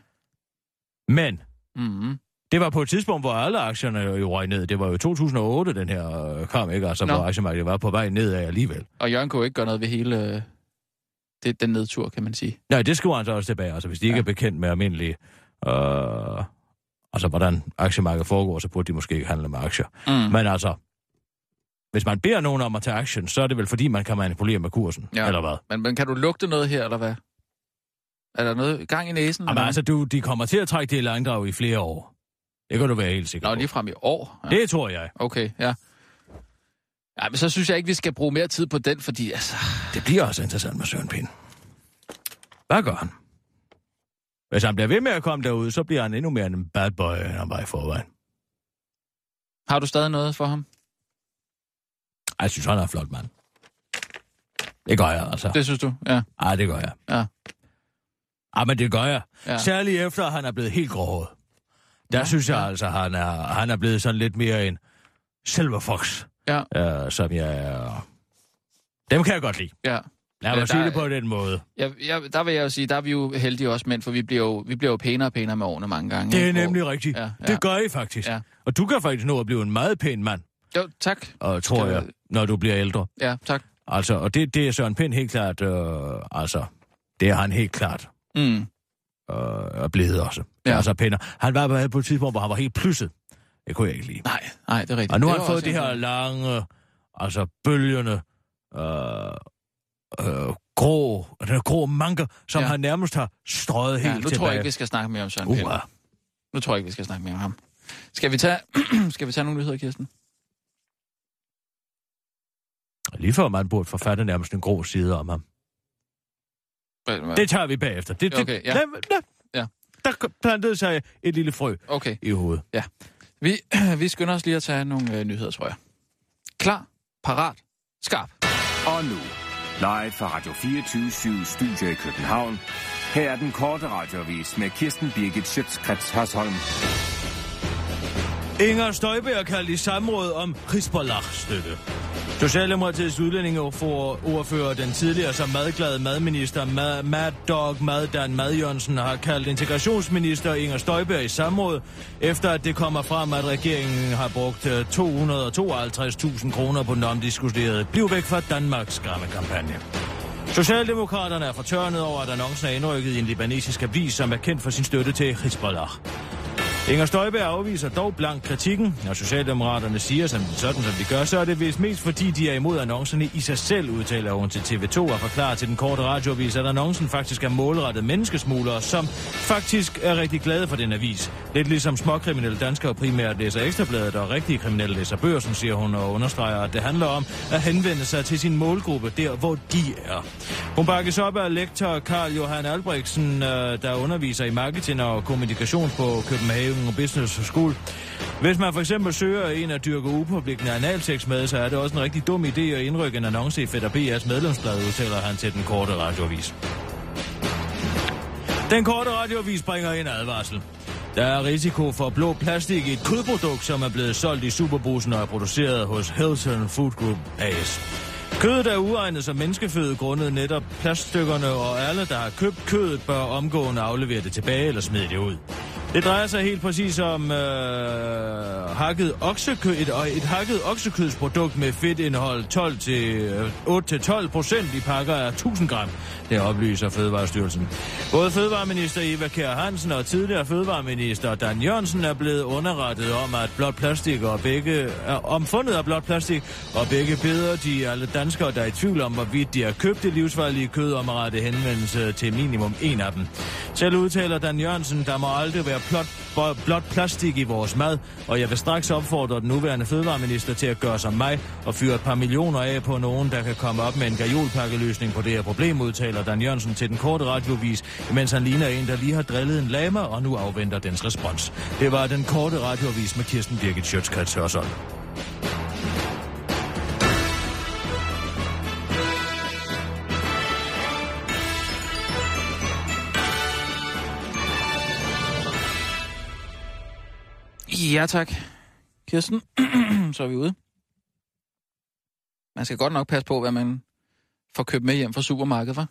Men Mm-hmm. det var på et tidspunkt, hvor alle aktierne jo røg ned. Det var jo i 2008, den her øh, kom, ikke? Altså, Nå. hvor aktiemarkedet var på vej nedad alligevel. Og Jørgen kunne jo ikke gøre noget ved hele øh, det, den nedtur, kan man sige. Nej, det skriver han så også tilbage. Altså, hvis de ikke Ja. er bekendt med almindelige... Øh, altså, hvordan aktiemarkedet foregår, så burde de måske ikke handle med aktier. Mm. Men altså, hvis man beder nogen om at tage action, så er det vel fordi, man kan manipulere med kursen, Ja. eller hvad? Men, men kan du lugte noget her, eller hvad? Er der noget gang i næsen? Jamen, altså, du, de kommer til at trække det i langdrag i flere år. Det kan du være helt sikker Nå, på. lige frem i år. Ja. Det tror jeg. Okay, ja. Ja, men så synes jeg ikke, vi skal bruge mere tid på den, fordi altså... Det bliver også interessant med Søren Pind. Hvad gør han? Hvis han bliver ved med at komme derud, så bliver han endnu mere en bad boy, end han var i forvejen. Har du stadig noget for ham? Ej, Jeg synes, han er flot mand. Det gør jeg, altså. Det synes du? Ja. Ej, det gør jeg. Ja. Ej, men det gør jeg. Ja. Ja. Særligt efter, at han er blevet helt gråhåret. Der Ja, ja, synes jeg ja. altså, han er, han er blevet sådan lidt mere en Silver Fox, Ja. øh, som jeg. Dem kan jeg godt lide. Ja. Lad Ja, mig der sige det på den måde. Ja, ja, der vil jeg jo sige, der er vi jo heldige også mænd, for vi bliver jo, vi bliver jo pænere og pænere med årene mange gange. Det er nemlig rigtigt. Ja, Ja, ja. Det gør I faktisk. Ja. Ja. Og du kan faktisk nå at blive en meget pæn mand, Jo, tak. og tror Skal- jeg, når du bliver ældre. Ja, tak. Altså, og det, det er Søren Pind helt klart, øh, altså, det er han helt klart Mm. øh, blevet også. Ja. Altså pænder. Han var på et tidspunkt, hvor han var helt plysset. Det kunne jeg ikke lide. Nej, nej, det er rigtigt. Og nu har han fået det en- her lange, altså bølgende, øh, øh, grå, den her grå manker, som Ja. han nærmest har strøget helt Ja, nu tilbage. tror jeg ikke, vi skal snakke mere om Søren Pind. Nu tror jeg ikke, vi skal snakke mere om ham. Skal vi tage, skal vi tage nogle nyheder, Kirsten? Lige før man burde forfatte nærmest en grå side om ham. Det tager vi bagefter. Det, det, Okay, ja. der, der, Ja. der plantede sig et lille frø Okay, i hovedet. vi, vi skynder os lige at tage nogle øh, nyheder, tror jeg. Klar, parat, skarp. Og nu, live fra Radio 24 Studio i København. Her er den korte radiovis med Kirsten Birgit Schøtzgrads Hasholm. Inger Støjberg kaldt i samråd om Hezbollah-støtte. Socialdemokratiets udlændingeordfører, den tidligere som madglade madminister Mad, Mad Dog Maddan Mad Jørgensen, har kaldt integrationsminister Inger Støjberg i samråd, efter at det kommer frem, at regeringen har brugt øh, 252.000 kroner på den omdiskuterede Bliv væk fra Danmarks skræmmekampagne. Socialdemokraterne er fortørnet over, at annoncen er indrykket i en libanesisk avis, som er kendt for sin støtte til Hezbollah. Inger Støjberg afviser dog blank kritikken. Når Socialdemokraterne siger som, sådan, som de gør, så er det vist mest fordi, de er imod annoncerne i sig selv, udtaler hun til TV2 og forklarer til den korte radioavis, at annoncen faktisk er målrettet menneskesmuglere, som faktisk er rigtig glade for den avis. Lidt ligesom småkriminelle danskere primært læser Ekstrabladet og rigtige kriminelle læser børsen, siger hun og understreger, at det handler om at henvende sig til sin målgruppe der, hvor de er. Hun bakkes op af lektor Karl Johan Albrechtsen, øh, der underviser i marketing og kommunikation på København Business School. Hvis man for eksempel søger en at dyrke upublikkende analsex med, så er det også en rigtig dum idé at indrykke en annonce i Fætter BS medlemsblad, udtaler han til den korte radiovis. Den korte radioavis bringer en advarsel. Der er risiko for blå plastik i et kødprodukt, som er blevet solgt i Superbrusen og er produceret hos Hilton Food Group AS. Kødet er uegnet som menneskeføde grundet netop plaststykkerne, og alle, der har købt kødet, bør omgående aflevere det tilbage eller smide det ud. Det drejer sig helt præcis om øh, hakket oksekød, et, øh, et hakket oksekødsprodukt med fedtindhold 12 til, øh, 8-12 procent i pakker af 1000 gram. Det oplyser Fødevarestyrelsen. Både Fødevareminister Eva Kjær Hansen og tidligere Fødevareminister Dan Jørgensen er blevet underrettet om, at blot plastik og begge, øh, er omfundet af blot plastik, og begge beder de alle danskere, der er i tvivl om, hvorvidt de har købt det livsfarlige kød om at rette henvendelse til minimum en af dem. Selv udtaler Dan Jørgensen, der må aldrig være plot, blot plastik i vores mad, og jeg vil straks opfordre den nuværende fødevareminister til at gøre som mig og fyre et par millioner af på nogen, der kan komme op med en gajolpakkeløsning på det her problem, udtaler Dan Jørgensen til den korte radiovis, mens han ligner en, der lige har drillet en lama og nu afventer dens respons. Det var den korte radiovis med Kirsten Birgit Schøtzgrads Hørsholm. Ja, tak. Kirsten, så er vi ude. Man skal godt nok passe på, hvad man får købt med hjem fra supermarkedet, hva'?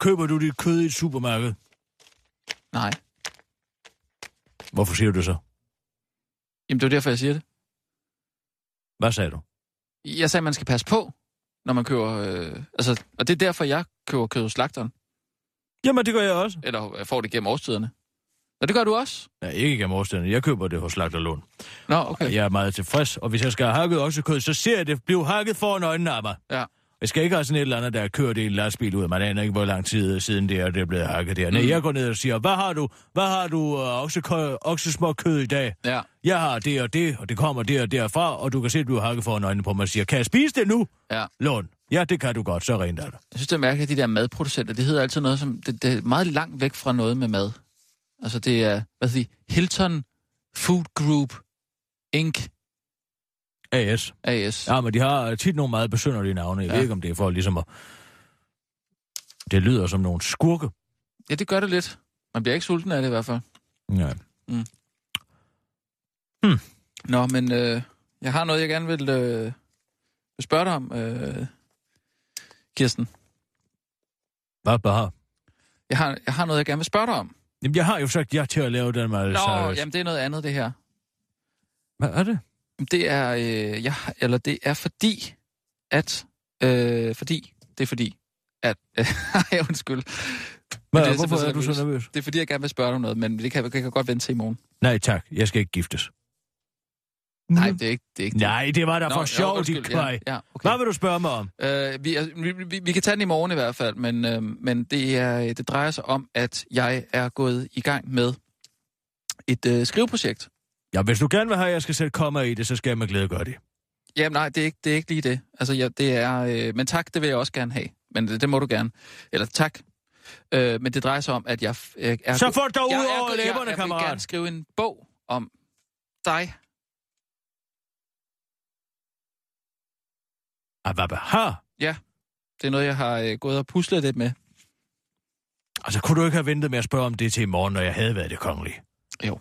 Køber du dit kød i et supermarked? Nej. Hvorfor siger du det så? Jamen, det er derfor, jeg siger det. Hvad sagde du? Jeg sagde, at man skal passe på, når man køber... Øh, altså, og det er derfor, jeg køber kød hos slagteren. Jamen, det gør jeg også. Eller får det gennem årstiderne. Og det gør du også? Ja, ikke gennem årstiderne. Jeg køber det hos Slagterlund. Nå, okay. Jeg er meget tilfreds, og hvis jeg skal have hakket oksekød, så ser jeg det blive hakket foran øjnene af mig. Ja. Jeg skal ikke have sådan et eller andet, der er kørt i en lastbil ud. Man aner ikke, hvor lang tid siden det er, det er blevet hakket der. Nej, Mm. jeg går ned og siger, hvad har du? Hvad har du uh, oksekød, oksesmåkød i dag? Ja. Jeg har det og det, og det kommer der og derfra, og du kan se, at du har hakket foran øjnene på mig og siger, kan jeg spise det nu? Ja. Lån. Ja, det kan du godt, så rent er det. Jeg synes, det er mærkeligt, at de der madproducenter, det hedder altid noget, som... Det, det er meget langt væk fra noget med mad. Altså, det er, hvad hedder de? Hilton Food Group Inc. AS. AS. Ja, men de har tit nogle meget besynderlige navne. Jeg ja. Ved ikke, om det er for ligesom at... Det lyder som nogle skurke. Ja, det gør det lidt. Man bliver ikke sulten af det i hvert fald. Ja. Nå, men øh, jeg har noget, jeg gerne vil, øh, vil spørge dig om, øh, Kirsten. Hvad bare? Jeg har, jeg har noget, jeg gerne vil spørge dig om. Jamen, jeg har jo sagt ja til at lave den med Nå, jamen det er noget andet, det her. Hvad er det? Det er, øh, jeg, eller det er fordi, at, øh, fordi, det er fordi, at, øh, ej, undskyld. Hvad, det er hvorfor er du så nervøs. Det er fordi, jeg gerne vil spørge dig om noget, men det kan, det kan godt vente til i morgen. Nej, tak. Jeg skal ikke giftes. Nej, det er ikke det. Er ikke Nej, det var da Nå, for jo, sjov, dit undskyld, ja, kvej. ja, okay. Hvad vil du spørge mig om? Øh, vi, vi, vi, vi kan tage den i morgen i hvert fald, men, øh, men det, er, det drejer sig om, at jeg er gået i gang med et øh, skriveprojekt. Ja, hvis du gerne vil have, at jeg skal sætte komma i det, så skal jeg med glæde gøre det. Jamen nej, det er ikke, det er ikke lige det. Altså, ja, det er, øh, men tak, det vil jeg også gerne have. Men det, det må du gerne. Eller tak. Øh, men det drejer sig om, at jeg øh, er... Så få det jeg ud er over læberne, jeg, jeg vil kammerat. gerne skrive en bog om dig. Ah, hvad har? Det er noget, jeg har øh, gået og puslet lidt med. Altså, kunne du ikke have ventet med at spørge om det til i morgen, når jeg havde været det kongelige? Jo.